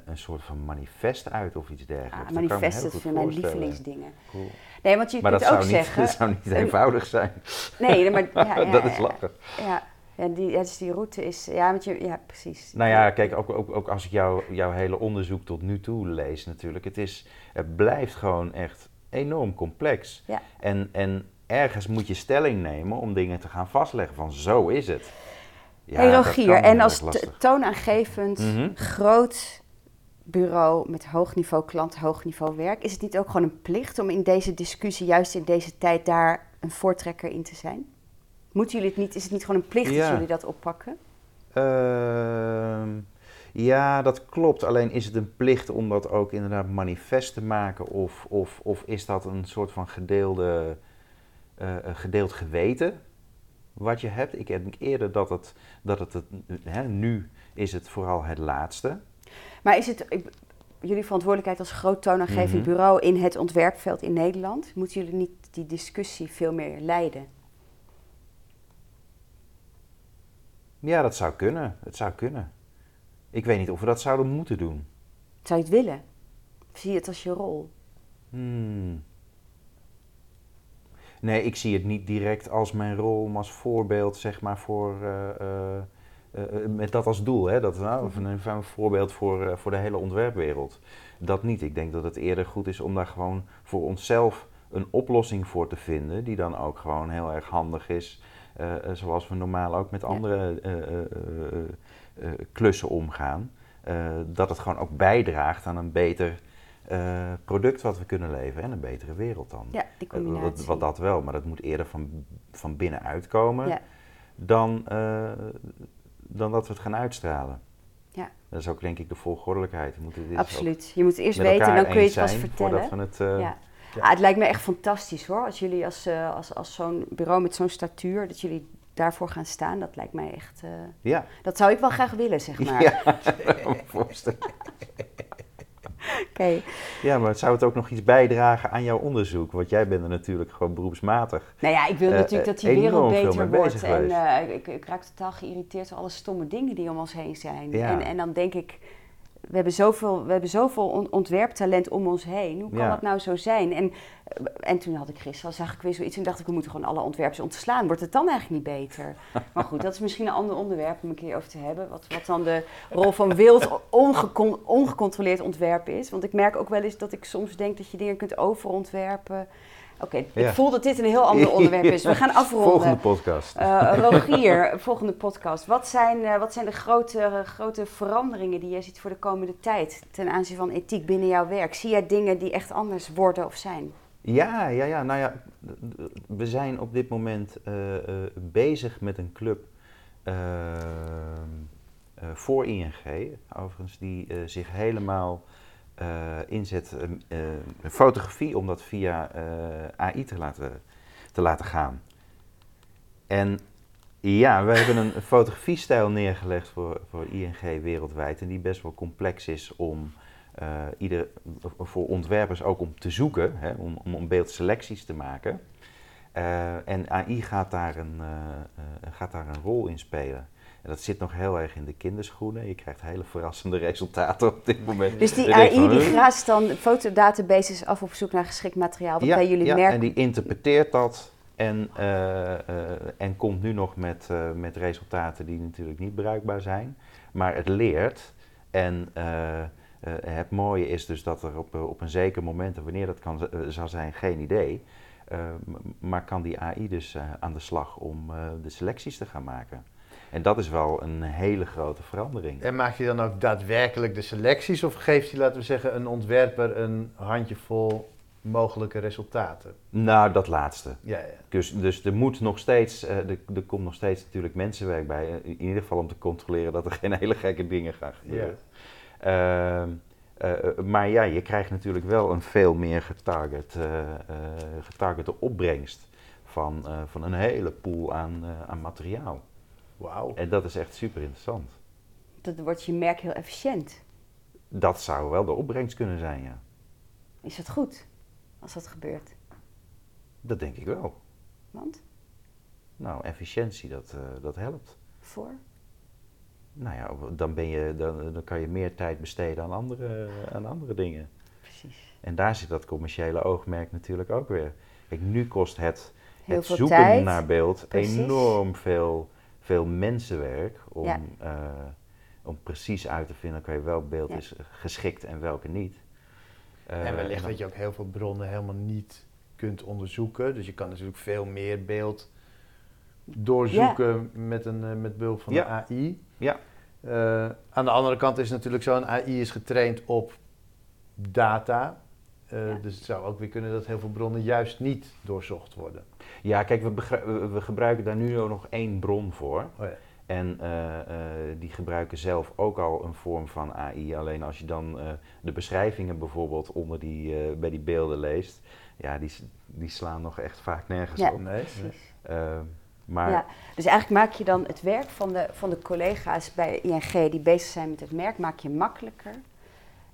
een soort van manifest uit of iets dergelijks. Ah, Dat me heel manifest, dat goed zijn mijn lievelingsdingen. Cool. Nee, want je Maar dat kunt ook zou, niet, zeggen. dat zou niet een- eenvoudig zijn. Nee, maar ja, ja, dat is lachen. Ja, ja, die, ja, dus die route is. Ja, want je, ja precies. Nou ja, kijk, ook, ook, ook als ik jou, jouw hele onderzoek tot nu toe lees natuurlijk. Het, is, het blijft gewoon echt enorm complex. Ja. En, en ergens moet je stelling nemen om dingen te gaan vastleggen van zo is het. Ja, hey dat Rogier, en als toonaangevend Mhm. groot bureau met hoog niveau klant, hoog niveau werk, is het niet ook gewoon een plicht om in deze discussie, juist in deze tijd, daar een voortrekker in te zijn? Moeten jullie het niet, is het niet gewoon een plicht dat jullie dat oppakken? Ehm, ja, dat klopt. Alleen is het een plicht om dat ook inderdaad manifest te maken? Of, of, of is dat een soort van gedeelde, eh, een gedeeld geweten wat je hebt? Ik denk eerder dat het, dat het, het hè, nu is het vooral het laatste. Maar is het ik- jullie verantwoordelijkheid als groot toonaangevend Mhm. bureau in het ontwerpveld in Nederland? Moeten jullie niet die discussie veel meer leiden? Ja, dat zou kunnen. Het zou kunnen. Ik weet niet of we dat zouden moeten doen. Zou je het willen? Zie je het als je rol? Hmm. Nee, ik zie het niet direct als mijn rol, maar als voorbeeld, zeg maar, voor, eh, eh, eh, met dat als doel. Hè? Dat, nou, of een, een voorbeeld voor, eh, voor de hele ontwerpwereld. Dat niet. Ik denk dat het eerder goed is om daar gewoon voor onszelf een oplossing voor te vinden, die dan ook gewoon heel erg handig is. eh, eh, zoals we normaal ook met andere eh, eh, eh, eh, klussen omgaan. Eh, dat het gewoon ook bijdraagt aan een beter eh, product wat we kunnen leveren en een betere wereld dan. Ja, die Eh, wat, combinatie. wat dat wel, maar dat moet eerder van, van binnenuit komen Ja. dan, eh, dan dat we het gaan uitstralen. Ja. Dat is ook denk ik de volgordelijkheid. We moeten dit Absoluut. Je moet eerst met weten, elkaar dan kun je het pas vertellen. We het, ja. Ja. Ah, het lijkt me echt fantastisch hoor. Als jullie als, eh, als, als zo'n bureau met zo'n statuur, dat jullie daarvoor gaan staan, dat lijkt mij echt. eh, ja. dat zou ik wel graag willen, zeg maar. Ja, ja, maar zou het ook nog iets bijdragen aan jouw onderzoek? Want jij bent er natuurlijk gewoon beroepsmatig. Nou ja, ik wil Eh, natuurlijk dat die wereld beter wordt. En eh, ik, ik raak totaal geïrriteerd door alle stomme dingen die om ons heen zijn. Ja. En, en dan denk ik, we hebben zoveel, we hebben zoveel on- ontwerptalent om ons heen. Hoe kan Ja. dat nou zo zijn? En, en toen had ik gisteren, zag ik weer zoiets en dacht ik, we moeten gewoon alle ontwerpers ontslaan. Wordt het dan eigenlijk niet beter? Maar goed, dat is misschien een ander onderwerp om een keer over te hebben. Wat, wat dan de rol van wild, ongecon- ongecontroleerd ontwerp is. Want ik merk ook wel eens dat ik soms denk dat je dingen kunt overontwerpen. Oké, ik Ja. voel dat dit een heel ander onderwerp is. We gaan afronden. Volgende podcast. Eh, Rogier, volgende podcast. Wat zijn, eh, wat zijn de grote, grote veranderingen die jij ziet voor de komende tijd ten aanzien van ethiek binnen jouw werk? Zie jij dingen die echt anders worden of zijn? Ja, ja, ja. Nou ja, we zijn op dit moment eh, eh, bezig met een club ehm, eh, voor ING, overigens, die zich helemaal inzet eh, eh, fotografie om dat via AI te laten, te laten gaan. En ja, we hebben een fotografiestijl neergelegd voor, voor ING wereldwijd en die best wel complex is om eh, ieder, voor ontwerpers ook om te zoeken, hè, om, om, beeldselecties te maken. Eh, en AI gaat daar, een, eh, gaat daar een rol in spelen. En dat zit nog heel erg in de kinderschoenen. Je krijgt hele verrassende resultaten op dit moment. Dus die AI van, die graast dan fotodatabases af op zoek naar geschikt materiaal. Wat ja, bij jullie ja, merken. en die interpreteert dat en, en komt nu nog met, met resultaten die natuurlijk niet bruikbaar zijn. Maar het leert en eh, het mooie is dus dat er op, eh, op een zeker moment, en wanneer dat kan, eh, zal zijn, geen idee. Maar kan die AI dus aan de slag om de selecties te gaan maken. En dat is wel een hele grote verandering. En maakt hij dan ook daadwerkelijk de selecties of geeft hij, laten we zeggen, een ontwerper een handjevol mogelijke resultaten? Nou, dat laatste. Ja, ja. Dus, dus er moet nog steeds, er, er komt nog steeds natuurlijk mensenwerk bij. In ieder geval om te controleren dat er geen hele gekke dingen gaan gebeuren. Ehm, eh, eh, maar ja, je krijgt natuurlijk wel een veel meer getarget, eh, eh, getargete opbrengst van, eh, van een hele pool aan, eh, aan materiaal. Wauw. En dat is echt super interessant. Dat wordt je merk heel efficiënt. Dat zou wel de opbrengst kunnen zijn, ja. Is dat goed als dat gebeurt? Dat denk ik wel. Want Nou, efficiëntie, dat, eh, dat helpt. voor? Nou ja, dan, ben je, dan, dan kan je meer tijd besteden aan andere, aan andere dingen. Precies. En daar zit dat commerciële oogmerk natuurlijk ook weer. Kijk, nu kost het, Heel het zoeken tijd. naar beeld Precies. enorm veel, veel mensenwerk om, Ja. eh, om precies uit te vinden welk welk beeld Ja. is geschikt en welke niet. Eh, en wellicht dan- dat je ook heel veel bronnen helemaal niet kunt onderzoeken. Dus je kan natuurlijk veel meer beeld doorzoeken met, een, eh, met behulp van Ja. de AI. Ja. Eh, aan de andere kant is het natuurlijk zo, een AI is getraind op data. Eh, Ja. Dus het zou ook weer kunnen dat heel veel bronnen juist niet doorzocht worden. Ja, kijk, we, we- gebruiken daar nu ook nog één bron voor. Oh ja. En eh, die gebruiken zelf ook al een vorm van AI. Alleen als je dan de beschrijvingen bijvoorbeeld onder die, bij die beelden leest, ja, die, die slaan nog echt vaak nergens Ja. op. Nee? Maar Ja, dus eigenlijk maak je dan het werk van de, van de collega's bij ING die bezig zijn met het merk, maak je makkelijker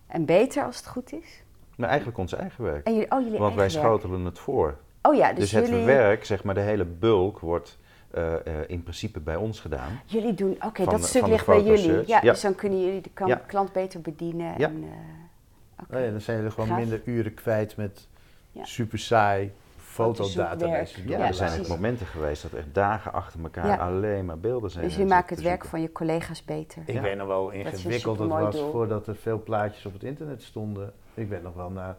en beter als het goed is. nou, eigenlijk ons eigen werk. En jullie, oh, jullie Want wij werk. schotelen het voor. Oh ja, Dus, dus, het werk, zeg maar de hele bulk, wordt eh, eh, in principe bij ons gedaan. jullie doen, oké, dat stuk ligt bij jullie. Ja, Ja. Dus dan kunnen jullie de kan- Ja. klant beter bedienen. Ja. En, eh, oké. Oh ja, dan zijn jullie gewoon minder uren kwijt met Ja. super saai Fotodatabases. Ja, Ja, er zijn precies. momenten geweest dat echt dagen achter elkaar Ja. alleen maar beelden zijn. Dus jullie maken het werk van je collega's beter. Ik Ja. weet nog wel ingewikkeld dat supermooi was doel. voordat er veel plaatjes op het internet stonden. Ik ben nog wel naar,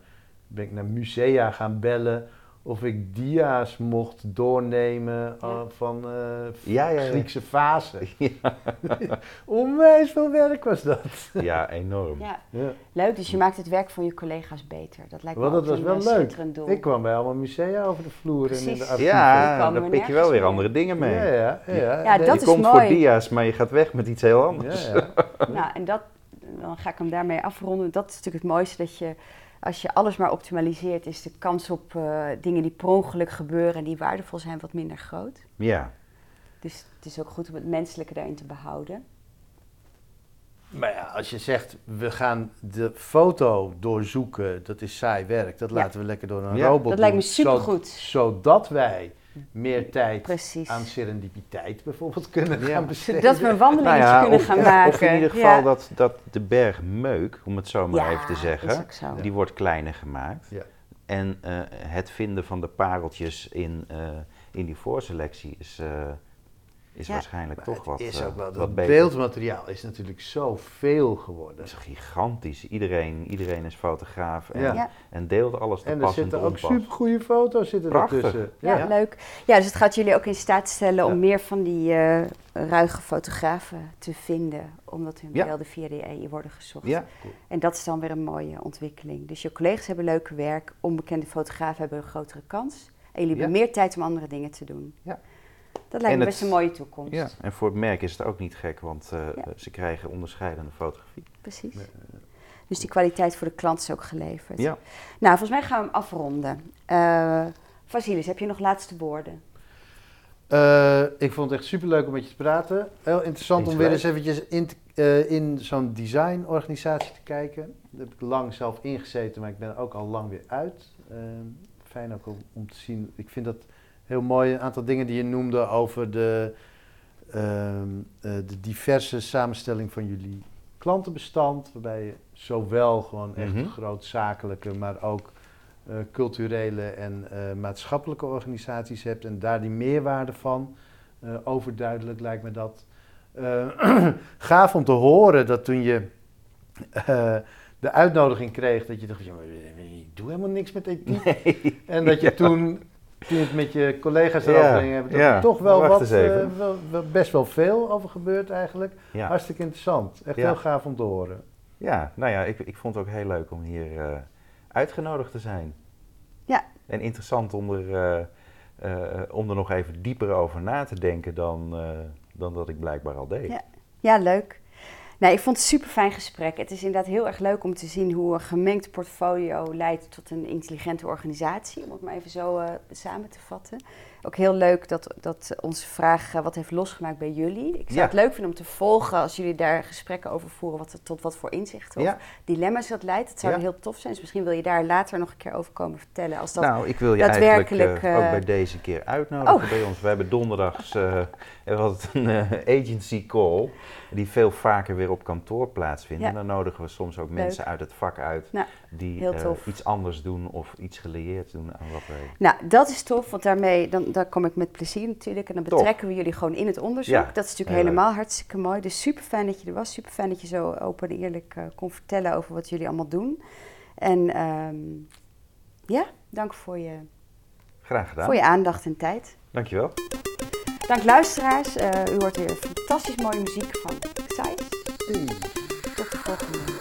ben ik naar musea gaan bellen of ik dia's mocht doornemen Ja. uh, van eh, Ja, ja, ja. Griekse fase. Ja. Onwijs veel werk was dat. Ja, enorm. Ja, Ja. leuk. Dus je maakt het werk van je collega's beter. Dat lijkt me dat ook was een wel eh, leuk. doel. Ik kwam bij allemaal musea over de vloer en in de archieven. Ja, dan pik je wel weer andere dingen mee. Ja, ja, ja. Ja, Nee, dat je is komt mooi. voor dia's, maar je gaat weg met iets heel anders. ja, ja. Nou, en dat, dan ga ik hem daarmee afronden. Dat is natuurlijk het mooiste dat je, als je alles maar optimaliseert, is de kans op eh, dingen die per ongeluk gebeuren en die waardevol zijn wat minder groot. Ja. Dus het is ook goed om het menselijke daarin te behouden. Maar ja, als je zegt, we gaan de foto doorzoeken, dat is saai werk. Dat Ja. laten we lekker door een Ja. robot Dat lijkt me doen, supergoed. zo- Zodat wij meer tijd Precies. aan serendipiteit bijvoorbeeld kunnen Ja. gaan besteden. Zodat we een wandelingetje Nou ja, kunnen of, gaan maken. of in ieder geval Ja. dat, dat de berg meuk, om het zo maar Ja, even te zeggen, die wordt kleiner gemaakt. Ja. En eh, het vinden van de pareltjes in, eh, in die voorselectie is, eh, is Ja. waarschijnlijk Maar toch het wat, is eh, ook wel, wat beter. beeldmateriaal is natuurlijk zoveel geworden. Dat is gigantisch. Iedereen, iedereen is fotograaf en, Ja. En deelt alles te En er pas en zitten te ook supergoeie foto's zitten Prachtig. ertussen. Ja, Ja. leuk. Ja, dus het gaat jullie ook in staat stellen om Ja. meer van die eh, ruige fotografen te vinden, omdat hun Ja. beelden via de AI worden gezocht. Ja, En dat is dan weer een mooie ontwikkeling. Dus je collega's hebben leuke werk, onbekende fotografen hebben een grotere kans. En jullie hebben meer tijd om andere dingen te doen. Ja. Dat lijkt En me het- best een mooie toekomst. ja, en voor het merk is het ook niet gek, want eh, Ja. ze krijgen onderscheidende fotografie. Precies. Dus die kwaliteit voor de klant is ook geleverd. Ja. Nou, volgens mij gaan we hem afronden. Eh Vasilis, heb je nog laatste woorden? Eh, ik vond het echt superleuk om met je te praten. Heel interessant Eens om weer eens eventjes in, eh, in zo'n designorganisatie te kijken. Daar heb ik lang zelf ingezeten, maar ik ben er ook al lang weer uit. Fijn ook om, om te zien. Ik vind dat heel mooi. Een aantal dingen die je noemde over de, ehm, eh, de diverse samenstelling van jullie klantenbestand. Waarbij je zowel gewoon echt Mhm. grootzakelijke, maar ook eh, culturele en eh, maatschappelijke organisaties hebt en daar die meerwaarde van. overduidelijk lijkt me dat. Gaaf om te horen dat toen je de uitnodiging kreeg, dat je dacht, ja, maar ik doe helemaal niks met ethiek. En dat je toen, toen je het met je collega's Ja, erover ging hebben, dat ja. er toch wel wat, eh, wel, wel best wel veel over gebeurt eigenlijk. Ja. Hartstikke interessant. Echt Ja. heel gaaf om te horen. Ja, nou ja, ik, ik vond het ook heel leuk om hier eh, uitgenodigd te zijn. Ja. En interessant om er, eh, eh, om er nog even dieper over na te denken dan, eh, dan dat ik blijkbaar al deed. Ja. Ja, leuk. Nou, ik vond het een super fijn gesprek. Het is inderdaad heel erg leuk om te zien hoe een gemengd portfolio leidt tot een intelligente organisatie. Om het maar even zo eh, samen te vatten. Ook heel leuk dat, dat onze vraag eh, wat heeft losgemaakt bij jullie. Ik zou Ja. het leuk vinden om te volgen als jullie daar gesprekken over voeren. Wat, tot wat voor inzichten of Ja. dilemma's dat leidt. Het zou Ja. heel tof zijn. Dus misschien wil je daar later nog een keer over komen vertellen. Als dat nou, ik wil je daadwerkelijk, eigenlijk eh, eh, ook bij deze keer uitnodigen Oh. bij ons. We hebben donderdags eh, hebben we een eh, agency call, die veel vaker weer op kantoor plaatsvindt. En dan nodigen we soms ook Leuk. mensen uit het vak uit Nou, die heel tof. iets anders doen of iets gelieerd doen aan wat wij... Nou, dat is tof, want daarmee dan, daar kom ik met plezier natuurlijk. En dan betrekken we jullie gewoon in het onderzoek. Ja, dat is natuurlijk helemaal hartstikke mooi. Dus super fijn dat je er was. Super fijn dat je zo open en eerlijk eh, kon vertellen over wat jullie allemaal doen. En ehm, ja, dank voor je, Graag gedaan. voor je aandacht en tijd. Dankjewel. Dank luisteraars. Eh, u hoort weer fantastisch mooie muziek van Xais. Tot de volgende.